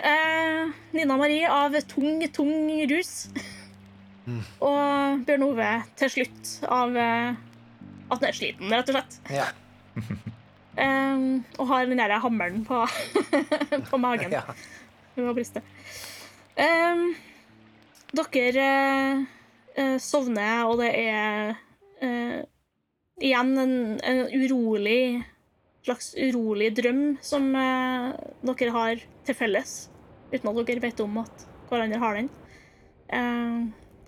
[SPEAKER 2] Nina Marie av tung, tung rus. Og Bjørn Ove til slutt av at den er sliten, rett og slett.
[SPEAKER 1] Ja.
[SPEAKER 2] um, og har den der hammeren på, [laughs] på magen.
[SPEAKER 1] ja.
[SPEAKER 2] må briste. brystet. Ehm, dere eh, sovner, og det er uh, igjen en, en urolig slags urolig drøm som uh, dere har til felles, uten at dere vet om at hverandre har den. Eh,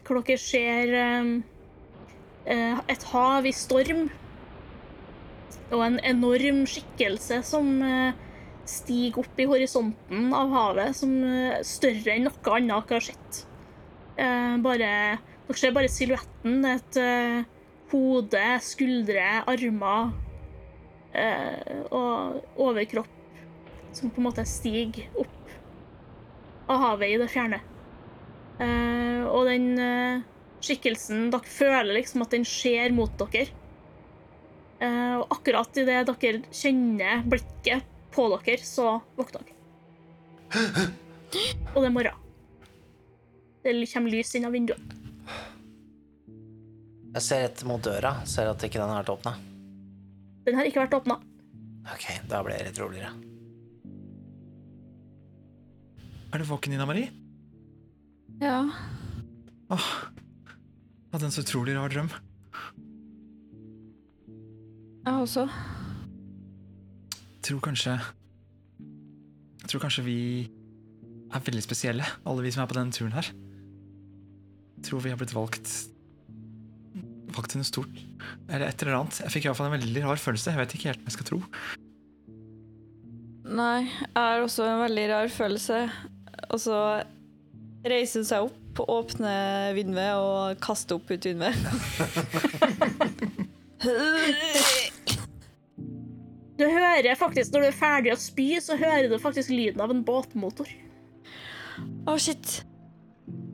[SPEAKER 2] hvor dere ser eh, et hav i storm, og en enorm skikkelse som eh, stiger opp i horisonten av havet, som er større enn noe annet har sett. Eh, bare, dere ser bare silhuetten. Et eh, hode, skuldre, armer. eh, og overkropp som på en måte stiger opp av havet i det fjerne. Eh, og den eh, skikkelsen Dere føler liksom at den ser mot dere. Eh, og akkurat idet dere kjenner blikket på dere, så våkner dere. Og det er morgen. Det kommer lys inn av vinduet.
[SPEAKER 1] Jeg ser rett mot døra, ser at ikke den har vært åpna.
[SPEAKER 2] Den har ikke vært åpna.
[SPEAKER 1] Ok, da ble jeg litt roligere.
[SPEAKER 3] Er du våken, Nina Marie?
[SPEAKER 4] Ja.
[SPEAKER 3] Åh, hadde en så utrolig rar drøm.
[SPEAKER 4] Jeg også.
[SPEAKER 3] Jeg tror kanskje Jeg tror kanskje vi er veldig spesielle, alle vi som er på denne turen her. Jeg tror vi har blitt valgt Valgt til noe stort. Eller et eller annet. Jeg fikk i hvert fall en veldig rar følelse. Jeg vet ikke helt hva jeg skal tro.
[SPEAKER 4] Nei, jeg har også en veldig rar følelse. Og så reiser hun seg opp, åpner vinduet og kaste opp ut vinduet. [laughs]
[SPEAKER 2] Du hører faktisk, Når du er ferdig å spy, så hører du faktisk lyden av en båtmotor.
[SPEAKER 4] Å, shit.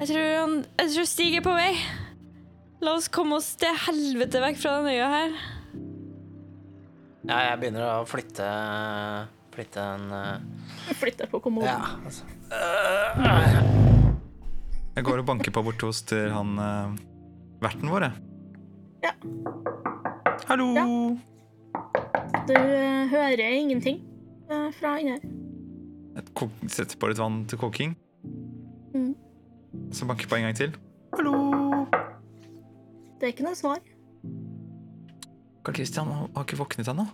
[SPEAKER 4] Jeg tror, han, jeg tror Stig er på vei. La oss komme oss til helvete vekk fra den øya her.
[SPEAKER 1] Ja, jeg begynner å flytte Flytte en uh...
[SPEAKER 2] Flytte på kommoden.
[SPEAKER 1] Ja, altså.
[SPEAKER 3] Jeg går og banker på borte hos til han uh, verten vår, jeg.
[SPEAKER 2] Ja.
[SPEAKER 3] Hallo!
[SPEAKER 2] Ja. Du uh, hører ingenting uh, fra inni her.
[SPEAKER 3] Setter på litt vann til koking.
[SPEAKER 2] Mm.
[SPEAKER 3] Så banker på en gang til. Hallo!
[SPEAKER 2] Det er ikke noe svar.
[SPEAKER 3] Karl Christian har ikke våknet ennå.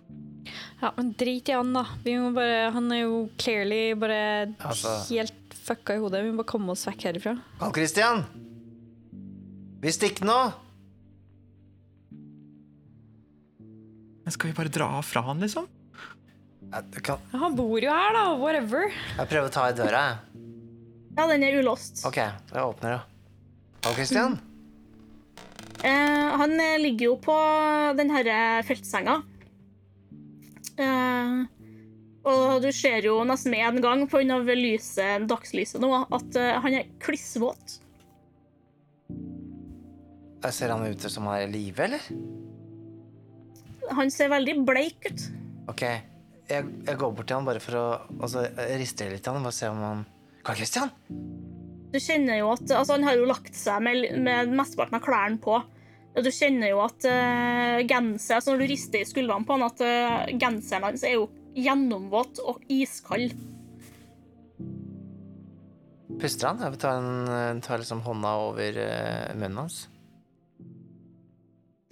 [SPEAKER 4] Ja, men drit i han, da. Vi må bare, han er jo clearly bare
[SPEAKER 1] Altså-
[SPEAKER 4] helt fucka i hodet. Vi må bare komme oss vekk herifra.
[SPEAKER 1] Karl Christian! Vi stikker nå!
[SPEAKER 3] Men skal vi bare dra fra han, liksom?
[SPEAKER 4] Ja, han bor jo her, da. Whatever.
[SPEAKER 1] jeg prøver å ta i døra, jeg.
[SPEAKER 2] Ja, den er ulåst.
[SPEAKER 1] Ok, jeg åpner, da. Karl Christian?
[SPEAKER 2] Eh, han ligger jo på den herre feltsenga. Eh, og du ser jo nesten med en gang på lyset, dagslyset nå, at eh, han er klissvåt.
[SPEAKER 1] Ser han ut som han er i live, eller?
[SPEAKER 2] Han ser veldig bleik ut.
[SPEAKER 1] Ok, jeg, jeg går bort til han bare for å altså, riste litt i han, bare se om han Karl Christian?
[SPEAKER 2] Du kjenner jo at Altså, han har jo lagt seg med, med mesteparten av klærne på. Du kjenner jo at uh, genser altså Når du rister i skuldrene på han, at uh, genseren hans er jo gjennomvåt og iskald.
[SPEAKER 1] Puster han? Jeg tar, en, tar liksom hånda over uh, munnen hans.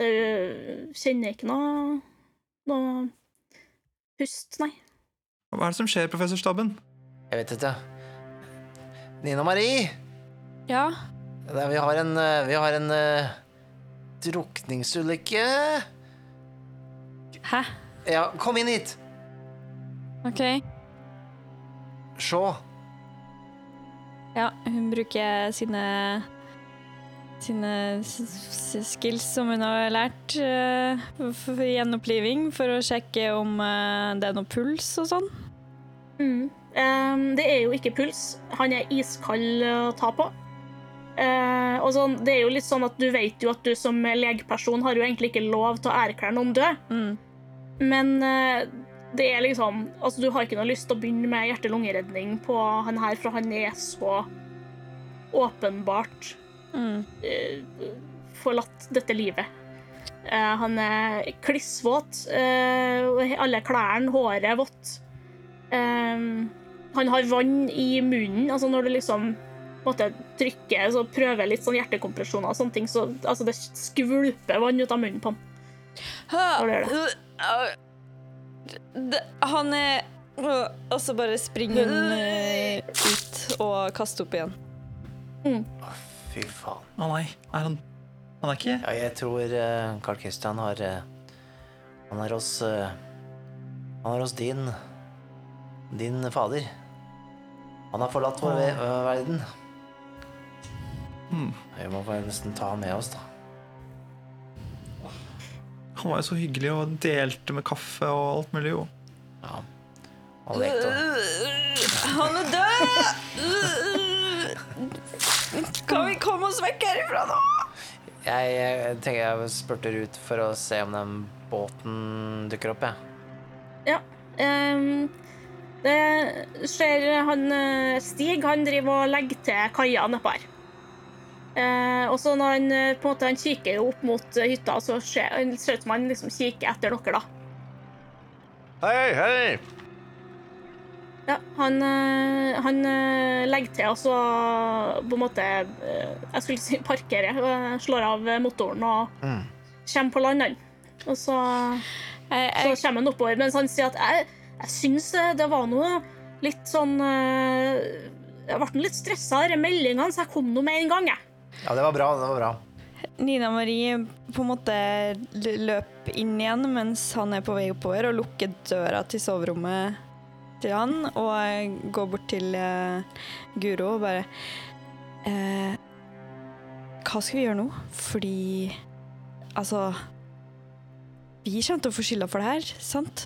[SPEAKER 2] Du kjenner ikke noe noe pust, nei.
[SPEAKER 3] Hva er det som skjer, professor Stabben?
[SPEAKER 1] Jeg vet ikke. Nina Marie!
[SPEAKER 4] Ja.
[SPEAKER 1] Vi har en, eh, vi har en eh, drukningsulykke.
[SPEAKER 4] Hæ?
[SPEAKER 1] Ja, kom inn hit!
[SPEAKER 4] OK.
[SPEAKER 1] Se.
[SPEAKER 4] Ja, hun bruker sine sine skills som hun har lært uh, for gjenoppliving, for å sjekke om uh, det er noe puls og sånn.
[SPEAKER 2] Mm. Um, det er jo ikke puls. Han er iskald å ta på. Eh, og sånn, det er jo litt sånn at Du vet jo at du som legeperson har jo egentlig ikke lov til å erklære noen død.
[SPEAKER 4] Mm.
[SPEAKER 2] Men eh, det er liksom Altså, du har ikke noe lyst til å begynne med hjerte-lungeredning på han her, for han er så åpenbart
[SPEAKER 4] Mm.
[SPEAKER 2] eh, forlatt dette livet. Eh, han er klissvåt, eh, alle klærne, håret er vått. Eh, han har vann i munnen, altså når du liksom måte trykker så prøver litt sånn hjertekompresjoner og sånne ting, så altså det skvulper vann ut av munnen på han.
[SPEAKER 4] Det- Han er Og så bare springer hun eh, ut og kaster opp igjen.
[SPEAKER 1] Fy faen.
[SPEAKER 3] Å nei, er han Han er ikke
[SPEAKER 1] Ja, jeg tror eh, Carl Christian har uh, Han er hos uh, Han er hos din Din fader. Han har forlatt vår ve øh, verden. Vi må bare nesten ta han med oss, da.
[SPEAKER 3] Han var jo så hyggelig og delte med kaffe og alt mulig. jo.
[SPEAKER 1] Ja. Han, lekte og
[SPEAKER 4] Han er død! Kan vi komme oss vekk herifra nå?
[SPEAKER 1] Jeg, jeg tenker jeg spurter ut for å se om den båten dukker opp, jeg.
[SPEAKER 2] Ja. Um, det skjer han eh, Stig han driver og legger til kaia nedpå her. Eh, og så når han eh, på en måte han kikker jo opp mot eh, hytta, så ser han ut som han liksom kikker etter dere, da.
[SPEAKER 1] Hei, hei!
[SPEAKER 2] Ja, han, han legger til, og så på en måte Jeg skulle si parkerer, eh, slår av motoren og
[SPEAKER 1] Mm.
[SPEAKER 2] kommer på land, han. Og så,
[SPEAKER 4] Jeg,
[SPEAKER 2] så kommer han oppover, mens han sier at jeg, jeg syns det var noe litt sånn Jeg ble litt stressa av de meldingene, så jeg kom nå med en gang, jeg.
[SPEAKER 1] Ja, det var bra. Det var bra.
[SPEAKER 4] Nina Marie på en måte løp inn igjen mens han er på vei oppover, og lukker døra til soverommet til han, og går bort til uh, Guro og bare eh, Hva skal vi gjøre nå? Fordi Altså Vi kommer til å få skylda for det her, sant?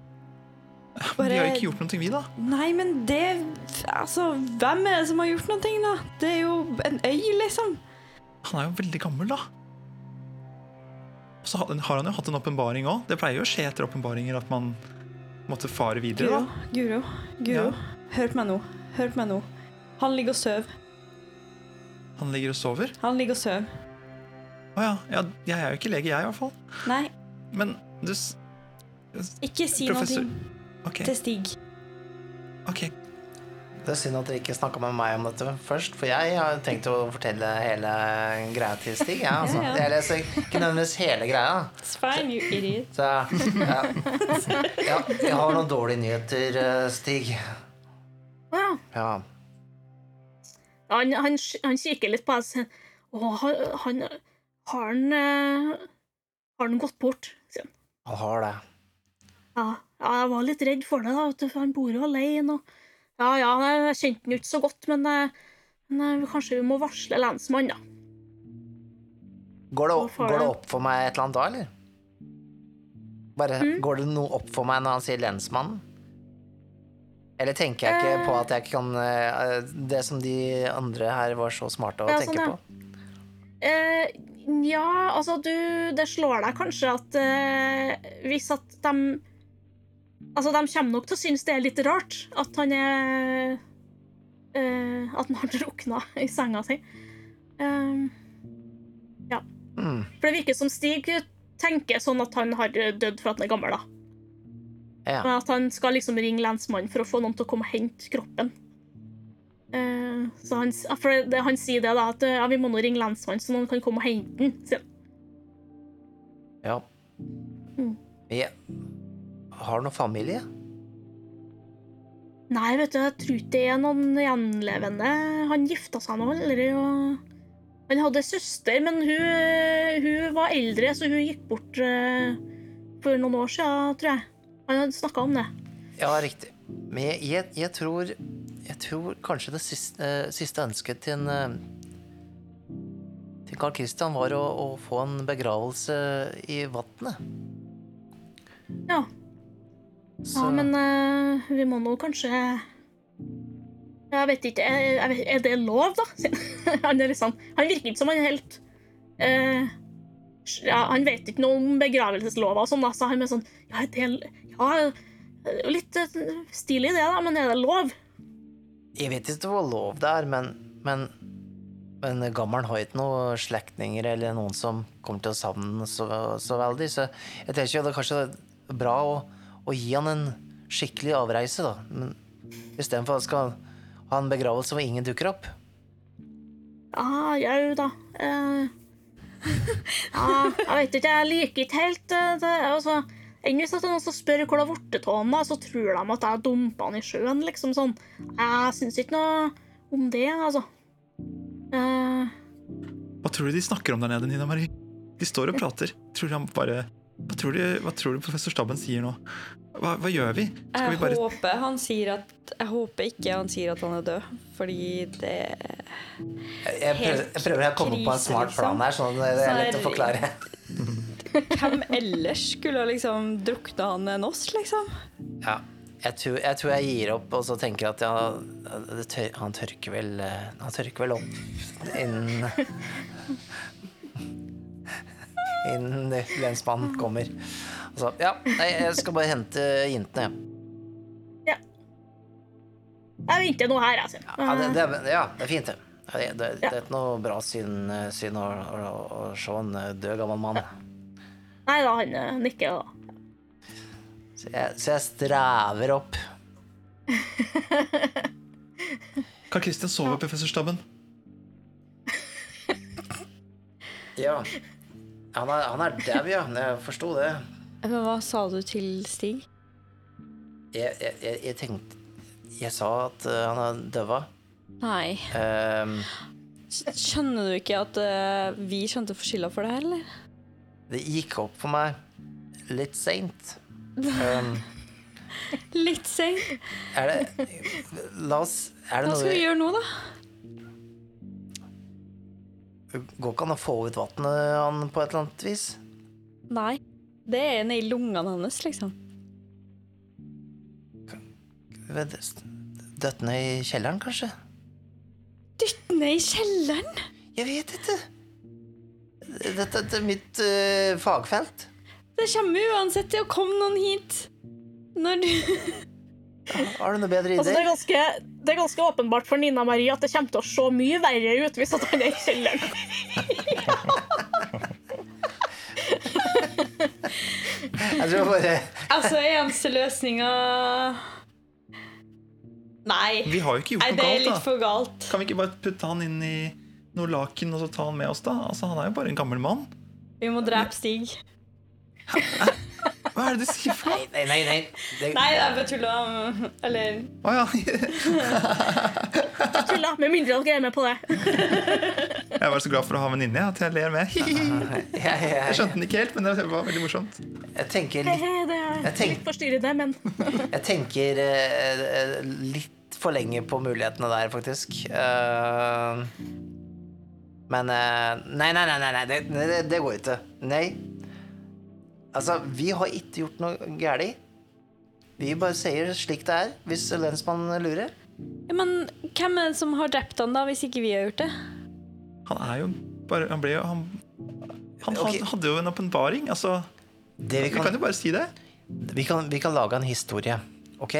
[SPEAKER 4] Bare- [laughs]
[SPEAKER 3] Vi har ikke gjort noe, vi, da.
[SPEAKER 4] Nei, men det Altså, hvem er det som har gjort noe, da? Det er jo en øy, liksom.
[SPEAKER 3] Han er jo veldig gammel, da. Og så har han jo hatt en åpenbaring òg. Det pleier jo å skje etter åpenbaringer at man måtte fare videre. Da.
[SPEAKER 4] Guro, Guro.
[SPEAKER 3] Ja.
[SPEAKER 4] Hør på meg nå. Hør på meg nå. Han ligger og sover.
[SPEAKER 3] Han ligger og sover.
[SPEAKER 4] Han ligger og sover.
[SPEAKER 3] Å ja. ja. Jeg er jo ikke lege, jeg, i hvert fall.
[SPEAKER 4] Nei,
[SPEAKER 3] Men du
[SPEAKER 4] ikke si
[SPEAKER 3] Professor-
[SPEAKER 4] noe til Stig.
[SPEAKER 3] ok.
[SPEAKER 1] Det er synd at dere ikke snakka med meg om dette først, for jeg har tenkt å fortelle hele greia til Stig. Ja, altså.
[SPEAKER 4] Ja, ja.
[SPEAKER 1] Jeg leser ikke nødvendigvis hele greia.
[SPEAKER 4] It's fine, you idiot.
[SPEAKER 1] Så ja. ja. Jeg har noen dårlige nyheter, eh, Stig.
[SPEAKER 2] Ja.
[SPEAKER 1] Ja.
[SPEAKER 2] Han, han, han kikker litt på oss. Å, han, han Har han eh, Har han gått bort? han.
[SPEAKER 1] Han har det.
[SPEAKER 2] Ja, ja, jeg var litt redd for det, da, for han bor jo alene. Og... Ja, ja, jeg kjente den ikke så godt, men, eh, men eh, kanskje vi må varsle lensmannen, da.
[SPEAKER 1] Går det,
[SPEAKER 2] opp,
[SPEAKER 1] går det opp for meg et eller annet da, eller? Bare,
[SPEAKER 2] Mm.
[SPEAKER 1] Går det noe opp for meg når han sier lensmannen? Eller tenker jeg ikke på at jeg ikke kan eh, Det som de andre her var så smarte å
[SPEAKER 2] Ja,
[SPEAKER 1] tenke
[SPEAKER 2] sånn, ja.
[SPEAKER 1] på?
[SPEAKER 2] Eh, ja, altså, du Det slår deg kanskje at eh, hvis at de Altså, de kommer nok til å synes det er litt rart at han er uh, At han har drukna [laughs] i senga si. Eh,
[SPEAKER 1] Mm.
[SPEAKER 2] for det virker som Stig tenker sånn at han har dødd for at han er gammel, da.
[SPEAKER 1] Ja.
[SPEAKER 2] Men at han skal liksom ringe lensmannen for å få noen til å komme og hente kroppen. Uh, så han, for det, han sier det, da, at ja, vi må nå ringe lensmannen, så noen kan komme og hente den. sier han.
[SPEAKER 1] ja.
[SPEAKER 2] Mm.
[SPEAKER 1] Jeg har du noen familie?
[SPEAKER 2] Nei, vet du, jeg tror ikke det er noen gjenlevende. Han gifta seg nå aldri, og han hadde søster, men hun, hun var eldre, så hun gikk bort uh, for noen år siden, tror jeg. Han hadde snakka om det.
[SPEAKER 1] Ja, riktig. Men jeg, jeg, jeg tror Jeg tror kanskje det siste, eh, siste ønsket til en eh, Til Karl Christian var å, å få en begravelse i vannet.
[SPEAKER 2] Ja,
[SPEAKER 1] Så
[SPEAKER 2] ja men uh, vi må nå kanskje Jeg vet ikke, er, jeg er det lov, da? [laughs] han, er sånn, han virker ikke som han er helt uh, ja, Han vet ikke noe om begravelseslova og sånn, da, så han er sånn Ja, det er, ja, litt eh, stilig det, da, men er det lov?
[SPEAKER 1] Jeg vet ikke hvor lov det er, men, men, men gammelen har ikke noen slektninger eller noen som kommer til å savne den så, så veldig, så jeg tenker det er kanskje bra å, å gi han en skikkelig avreise, da. Men istedenfor at han skal ha en begravelse hvor ingen dukker opp.
[SPEAKER 2] Ja, jau da. Uh, ja, [laughs] jeg vet ikke, jeg liker ikke helt eh, det. Altså, enn hvis det er noen som spør hvor det har blitt av meg, så tror de at jeg dumpa han i sjøen, liksom sånn. Jeg syns ikke noe om det, altså. Uh,
[SPEAKER 3] Hva tror du de snakker om der nede, Nina Marie? De står og prater. Tror du han bare Hva tror du, hva tror du professor Stabben sier nå? Hva, hva gjør vi? Skal vi
[SPEAKER 4] Jeg
[SPEAKER 3] bare
[SPEAKER 4] håper han sier at Jeg håper ikke han sier at han er død, fordi det
[SPEAKER 1] er jeg, prøver, jeg prøver å komme på en smart plan
[SPEAKER 4] liksom.
[SPEAKER 1] her, sånn det er lett å
[SPEAKER 4] er-
[SPEAKER 1] forklare. [laughs]
[SPEAKER 4] Hvem ellers skulle liksom drukna han enn oss, liksom?
[SPEAKER 1] Ja. Jeg tror, jeg tror jeg gir opp og så tenker at ja, det tør, han tørker vel eh, Han tørker vel opp innen Innen lensmannen kommer. Altså, ja, jeg skal bare hente jentene, jeg.
[SPEAKER 2] Jeg venter nå her, sier
[SPEAKER 1] Ja, det, det, er- ja, det er fint, det. Ja, Det, det, det er ikke noe bra syn, syn å, å, å se en død gammel mann.
[SPEAKER 2] Nei da, han eh, nikker da.
[SPEAKER 1] Så jeg, så jeg strever opp. [laughs]
[SPEAKER 3] Kan Kristian sover på professorstaben.
[SPEAKER 1] Ja. Han er, han er dau, ja. Jeg forsto det.
[SPEAKER 4] Men hva sa du til Stig?
[SPEAKER 1] Jeg, jeg, jeg, jeg tenkte Jeg sa at eh, han er døva.
[SPEAKER 4] Nei. Um, Skjønner du ikke at uh, vi skjønte forskjella for det her, eller?
[SPEAKER 1] det gikk opp for meg litt seint. Um, [laughs]
[SPEAKER 4] Litt seint.
[SPEAKER 1] er det La oss Er det
[SPEAKER 4] Hva skal vi gjøre nå, da?
[SPEAKER 1] Går ikke an å få ut vannet han på et eller annet vis?
[SPEAKER 4] Nei. Det er nedi lungene hans, liksom.
[SPEAKER 1] Dødt ned i kjelleren, kanskje?
[SPEAKER 4] Dytte ned i kjelleren!
[SPEAKER 1] Jeg vet ikke. Dette, er mitt uh, fagfelt.
[SPEAKER 4] Det kommer uansett til å komme noen hit. Når du
[SPEAKER 1] Har du noe bedre [laughs]
[SPEAKER 2] Altså, det, er ganske, det er ganske åpenbart for Nina Marie at det kommer til å se mye verre ut hvis at han er i kjelleren.
[SPEAKER 1] Jeg tror bare
[SPEAKER 4] Altså, eneste løsninga Nei.
[SPEAKER 3] Vi har jo ikke
[SPEAKER 4] Nei, det er litt
[SPEAKER 3] galt, da.
[SPEAKER 4] for galt.
[SPEAKER 3] Kan vi ikke bare putte han inn i noe laken og så ta han med oss, da? Altså, Han er jo bare en gammel mann.
[SPEAKER 4] Vi må drepe Stig.
[SPEAKER 3] Hva er det du sier for noe?
[SPEAKER 1] Nei, nei, nei. Det,
[SPEAKER 4] Nei, jeg bare tulla. Eller
[SPEAKER 3] Å ja. [laughs]
[SPEAKER 2] Tulla, med mindre dere er med på det. [laughs]
[SPEAKER 3] Jeg var så glad for å ha venninne at jeg ler med. [laughs]
[SPEAKER 1] jeg,
[SPEAKER 3] skjønte den ikke helt, men det var veldig morsomt.
[SPEAKER 1] jeg tenker litt
[SPEAKER 2] Det er
[SPEAKER 1] Jeg tenk-
[SPEAKER 2] litt forstyrrende, men
[SPEAKER 1] Jeg tenker eh, litt for lenge på mulighetene der, faktisk. Uh... men uh... Nei, nei, nei, nei, nei det, det, det går ikke. Nei. Altså, vi har ikke gjort noe galt. Vi bare sier slik det er, hvis lensmannen lurer.
[SPEAKER 4] ja, Men hvem er det som har drept han, da, hvis ikke vi har gjort det?
[SPEAKER 3] Han er jo bare Han ble jo Han, han
[SPEAKER 1] okay.
[SPEAKER 3] hadde jo en åpenbaring. Altså,
[SPEAKER 1] Det vi
[SPEAKER 3] vi kan
[SPEAKER 1] kan,
[SPEAKER 3] jo bare si det.
[SPEAKER 1] vi kan, vi kan lage en historie, OK?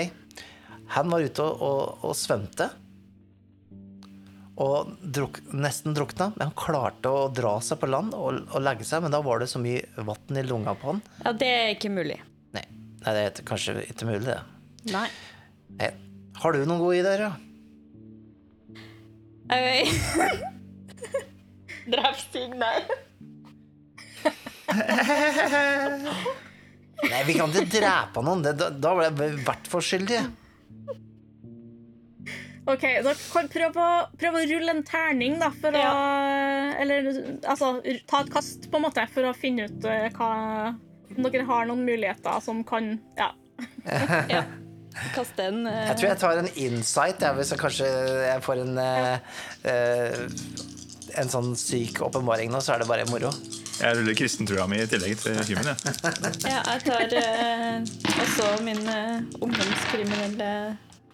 [SPEAKER 1] Han var ute og, og, og svømte. Og druk, nesten drukna, men han klarte å dra seg på land og, og legge seg. Men da var det så mye vann i lunga på han.
[SPEAKER 4] Ja, det er ikke mulig.
[SPEAKER 1] Nei, nei det er kanskje ikke mulig, det.
[SPEAKER 4] Nei.
[SPEAKER 1] Nei. Har du noen gode ideer, da? [laughs]
[SPEAKER 4] Drep Stig, nei. [laughs]
[SPEAKER 1] Nei, vi kan ikke drepe noen. Det, da, da ble jeg i hvert fall skyldig.
[SPEAKER 2] OK, dere kan prøve å, prøv å rulle en terning, da, for å Eller altså ta et kast, på en måte, for å finne ut uh, hva Om dere har noen muligheter som kan Ja. [laughs]
[SPEAKER 4] Ja. Kaste en uh...
[SPEAKER 1] Jeg tror jeg tar en insight, jeg, hvis jeg kanskje jeg får en uh, eh, En sånn syk åpenbaring nå, så er det bare moro.
[SPEAKER 3] Jeg ruller kristentrua mi i tillegg til human. Jeg. [laughs]
[SPEAKER 4] Ja, jeg tar uh, også min ungdomskriminelle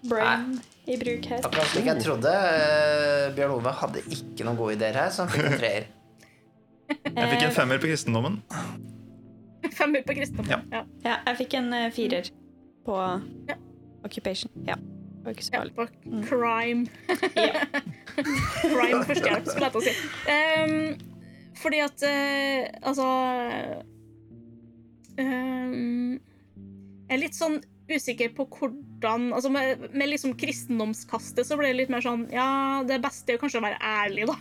[SPEAKER 4] brain i bruk her.
[SPEAKER 1] Akkurat slik jeg trodde. eh, Bjørn Ove hadde ikke noen gode ideer her, så han fikk en treer. [laughs]
[SPEAKER 3] jeg fikk en femmer på kristendommen. [laughs]
[SPEAKER 2] Femmer på kristendommen,
[SPEAKER 3] Ja.
[SPEAKER 2] Ja.
[SPEAKER 4] Ja, jeg fikk en eh, firer på
[SPEAKER 2] Ja.
[SPEAKER 4] occupation. Ja. Det var ikke så
[SPEAKER 2] Ja, på crime. [laughs] Crime førstehjelp, skulle jeg til å si. Um, fordi at uh, Altså um, Jeg er litt sånn usikker på hvordan altså Med, med liksom kristendomskastet så ble det litt mer sånn Ja, det beste er kanskje å være ærlig, da.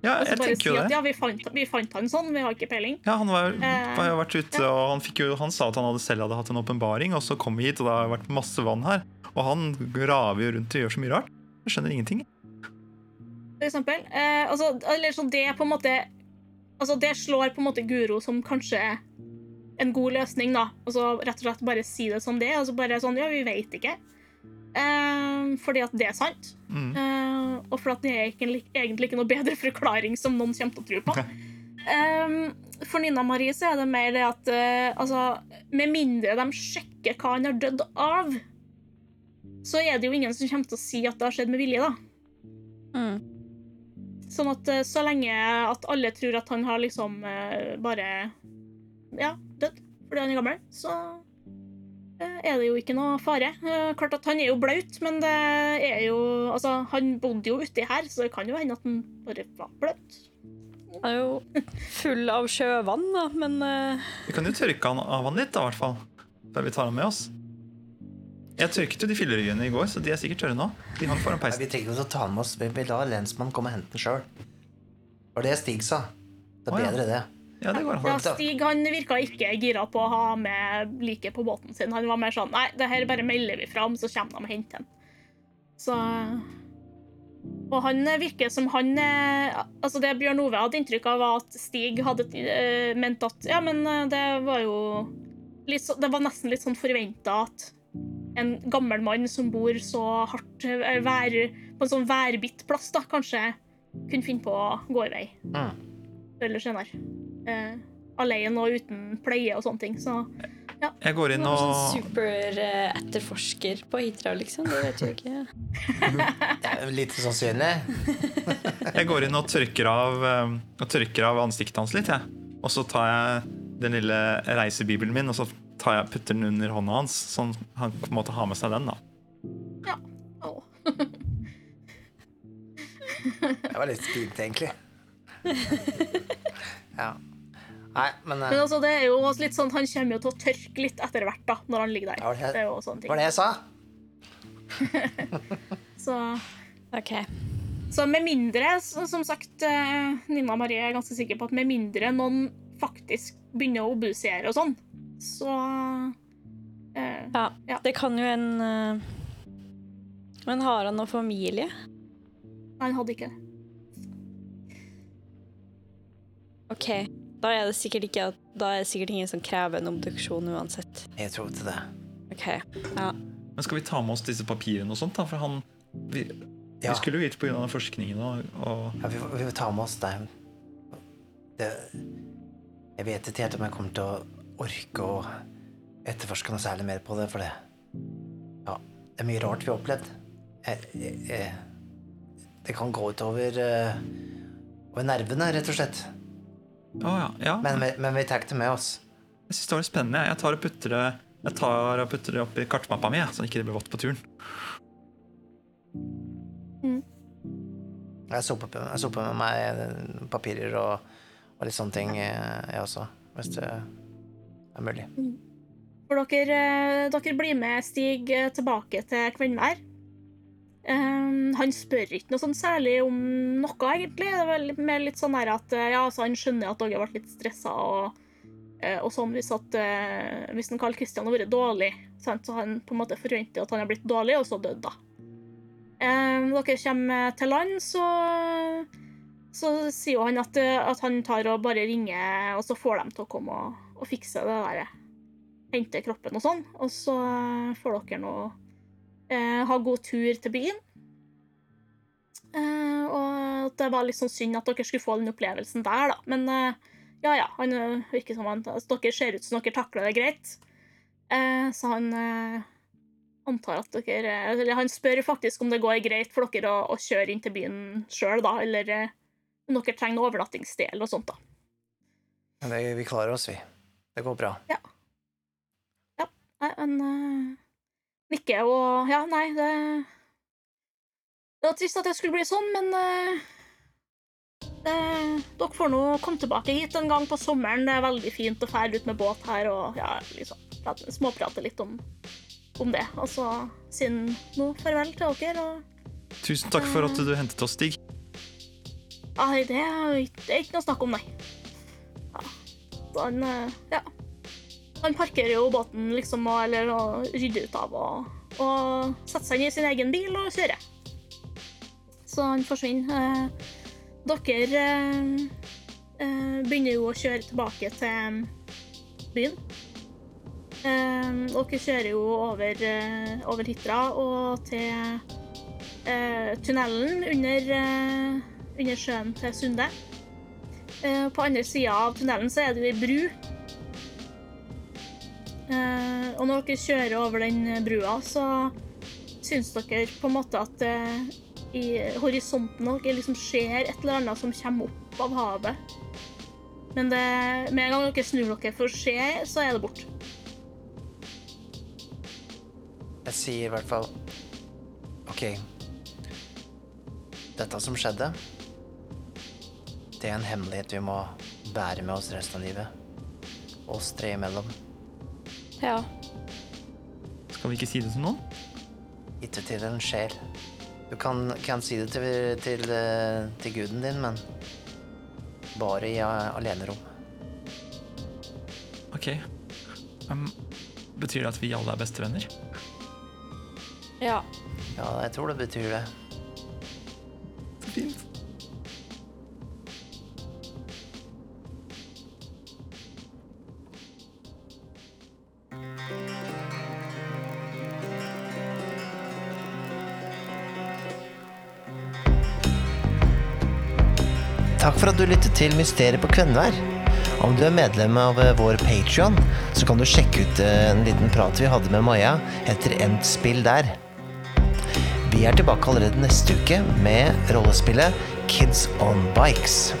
[SPEAKER 3] Ja, jeg
[SPEAKER 2] bare
[SPEAKER 3] tenker
[SPEAKER 2] si
[SPEAKER 3] jo
[SPEAKER 2] at
[SPEAKER 3] det.
[SPEAKER 2] ja, vi fant, vi fant han sånn, vi har ikke peiling.
[SPEAKER 3] Ja, han var,
[SPEAKER 2] Eh,
[SPEAKER 3] var jo vært ute, og han, jo, han sa at han hadde selv hadde hatt en åpenbaring, og så kom vi hit, og det har vært masse vann her. Og han graver jo rundt og gjør så mye rart. Jeg skjønner ingenting.
[SPEAKER 2] For eksempel. Eh, altså, eller sånn det på en måte Altså, det slår på en måte Guro som kanskje en god løsning, da. Og så rett og slett bare si det som det er. Altså bare sånn Ja, vi veit ikke. Uh, fordi at det er sant.
[SPEAKER 3] Mm.
[SPEAKER 2] Uh, og for at det er egentlig, egentlig ikke noe bedre forklaring som noen kommer til å tro på. Eh, for Nina Marie så er det mer det at uh, altså, Med mindre de sjekker hva han har dødd av, så er det jo ingen som kommer til å si at det har skjedd med vilje, da.
[SPEAKER 4] Mm.
[SPEAKER 2] Sånn at så lenge at alle tror at han har liksom bare Ja, dødd fordi han er gammel, så eh, er det jo ikke noe fare. Eh, Klart at han er jo blaut, men det er jo Altså, han bodde jo uti her, så det kan jo hende at han bare var blaut.
[SPEAKER 4] Han er jo full av sjøvann, da, men eh,
[SPEAKER 3] Vi kan jo tørke han av han litt, da, i hvert fall. Før vi tar han med oss. Jeg tørket jo de filleryene i går, så de er sikkert tørre nå. De hang foran
[SPEAKER 1] Nei,
[SPEAKER 3] peisen.
[SPEAKER 1] vi trenger ikke å ta den med oss. Vi lar lensmannen komme og hente den sjøl. Det var det Stig sa. Det er bedre, det.
[SPEAKER 3] Ja, det går an.
[SPEAKER 2] Stig han virka ikke gira på å ha med liket på båten sin. Han var mer sånn Nei, det her bare melder vi fram, så kommer de og henter den. Så Og han virker som han eh, Altså, det Bjørn Ove hadde inntrykk av, var at Stig hadde uh, ment at Ja, men eh, det var jo så, Det var nesten litt sånn forventa at en gammel mann som bor så hardt vær, på en sånn værbitt plass, da, kanskje kunne finne på å gå i vei
[SPEAKER 1] Mm.
[SPEAKER 2] eller senere. Eh, alene og uten pleie og sånne ting. Så
[SPEAKER 3] Jeg går inn
[SPEAKER 4] sånn
[SPEAKER 3] og
[SPEAKER 4] super-etterforsker på Hitra, liksom. Det vet du ikke. [laughs]
[SPEAKER 1] Det er jo lite sannsynlig. [laughs]
[SPEAKER 3] Jeg går inn og tørker av, eh, og tørker av ansiktet hans litt, jeg. Og så tar jeg den lille reisebibelen min og så tar jeg, putter den under hånda hans, så han på en måte har med seg den. da.
[SPEAKER 2] å.
[SPEAKER 1] Det var litt fint, egentlig. [laughs] Ja. Nei, men
[SPEAKER 2] Men
[SPEAKER 1] eh,
[SPEAKER 2] altså, det er jo også litt sånn, han kommer jo til å tørke litt etter hvert, da, når han ligger der.
[SPEAKER 1] Var det
[SPEAKER 2] Det er jo sånne
[SPEAKER 1] ting. var det jeg sa. [laughs]
[SPEAKER 2] Så,
[SPEAKER 4] Ok.
[SPEAKER 2] så med mindre, så- som sagt, eh, Nina Marie er ganske sikker på at med mindre noen faktisk begynner å obusere og sånn, så eh,
[SPEAKER 4] Ja,
[SPEAKER 2] Ja.
[SPEAKER 4] det kan jo en eh, Men har han noen familie?
[SPEAKER 2] Han hadde ikke det.
[SPEAKER 4] OK. Da er det sikkert ikke at, Da er det sikkert ingen som krever en obduksjon uansett.
[SPEAKER 1] Jeg tror til det.
[SPEAKER 4] OK. Ja.
[SPEAKER 3] Men skal vi ta med oss disse papirene og sånt, da? For han Vi,
[SPEAKER 1] Ja.
[SPEAKER 3] vi skulle jo hit pga. forskningen og, og
[SPEAKER 1] Ja, vi, vi får ta med oss det. det. Jeg vet ikke helt om jeg kommer til å orke å etterforske noe særlig mer på det, for det Ja, det er mye rart vi har opplevd. Jeg, jeg, jeg, det kan gå utover uh, over nervene, rett og slett.
[SPEAKER 3] Å ja. ja.
[SPEAKER 1] Men, vi- men vi tar det med oss.
[SPEAKER 3] Jeg syns det var litt spennende. Jeg tar og putter det jeg tar og putter det oppi kartmappa mi, så ikke det blir vått på turen.
[SPEAKER 1] Jeg soper, jeg soper med meg papirer og, og litt sånne ting, eh, jeg også. Hvis det er mulig.
[SPEAKER 2] For dere, eh, dere blir med Stig eh, tilbake til Kvenvær. Um, han spør ikke noe sånn særlig om noe, egentlig. Det var mer litt sånn her at eh, ja, altså, han skjønner at dere har vært litt stressa og, eh, og sånn hvis at uh, Hvis Carl Christian har vært dårlig, sant? så han på en måte forventer at han har blitt dårlig, og så dødd, da. Um, dere kommer til land, så så sier han at, at han tar og bare ringer, og så får de til å komme og, og fikse det der hente kroppen og sånn. Og så får dere nå eh, ha god tur til byen. Eh, og det var litt sånn synd at dere skulle få den opplevelsen der, da. Men eh, ja, ja. Han eh, virker som han altså, Dere ser ut som dere takler det greit. Eh, så han eh, antar at dere Eller han spør faktisk om det går greit for dere å, å kjøre inn til byen sjøl, da. Eller om dere trenger overnattingssted eller noe sånt, da.
[SPEAKER 1] Men det, vi klarer oss, vi. Det går bra.
[SPEAKER 2] Nei, han nikker og Ja, nei, det Det var trist at det skulle bli sånn, men eh, det, Dere får nå komme tilbake hit en gang på sommeren. Det er veldig fint å fære ut med båt her og ja, liksom, prate, småprate litt om, om det. Og så si nå farvel til dere. Og
[SPEAKER 3] Tusen takk for at du hentet oss, Stig.
[SPEAKER 2] nei, det er, ikke- det er ikke noe snakk om, nei. Ja. den, eh, Ja. Han parkerer jo båten, liksom, og, eller og rydder ut av og, og setter seg inn i sin egen bil og kjører. Så han forsvinner. Eh, dere eh, eh, begynner jo å kjøre tilbake til byen. Dere kjører jo over, over Hitra og til tunnelen under, under sjøen til Sunde. På andre sida av tunnelen så er det ei bru. Eh, og når dere kjører over den brua, så syns dere på en måte at eh, i horisonten dere liksom ser et eller annet som kommer opp av havet. Men det, med en gang dere snur dere for å se, så er det borte.
[SPEAKER 1] Jeg sier i hvert fall OK. Dette som skjedde, det er en hemmelighet vi må bære med oss resten av livet. Oss tre imellom.
[SPEAKER 4] Ja.
[SPEAKER 3] Skal vi ikke si det til noen?
[SPEAKER 1] Ikke til en sjel. Du kan, kan si det til, til, eh, til guden din, men bare i eh, alenerom.
[SPEAKER 3] Ok. Um, betyr det at vi alle er bestevenner?
[SPEAKER 4] Ja.
[SPEAKER 1] Ja, jeg tror det betyr det.
[SPEAKER 3] Så fint.
[SPEAKER 1] For at du lyttet til Mysteriet på Kvenvær. Om du er medlem av eh, vår Patrion, så kan du sjekke ut eh, en liten prat vi hadde med Maja etter endt spill der. Vi er tilbake allerede neste uke med rollespillet Kids on Bikes.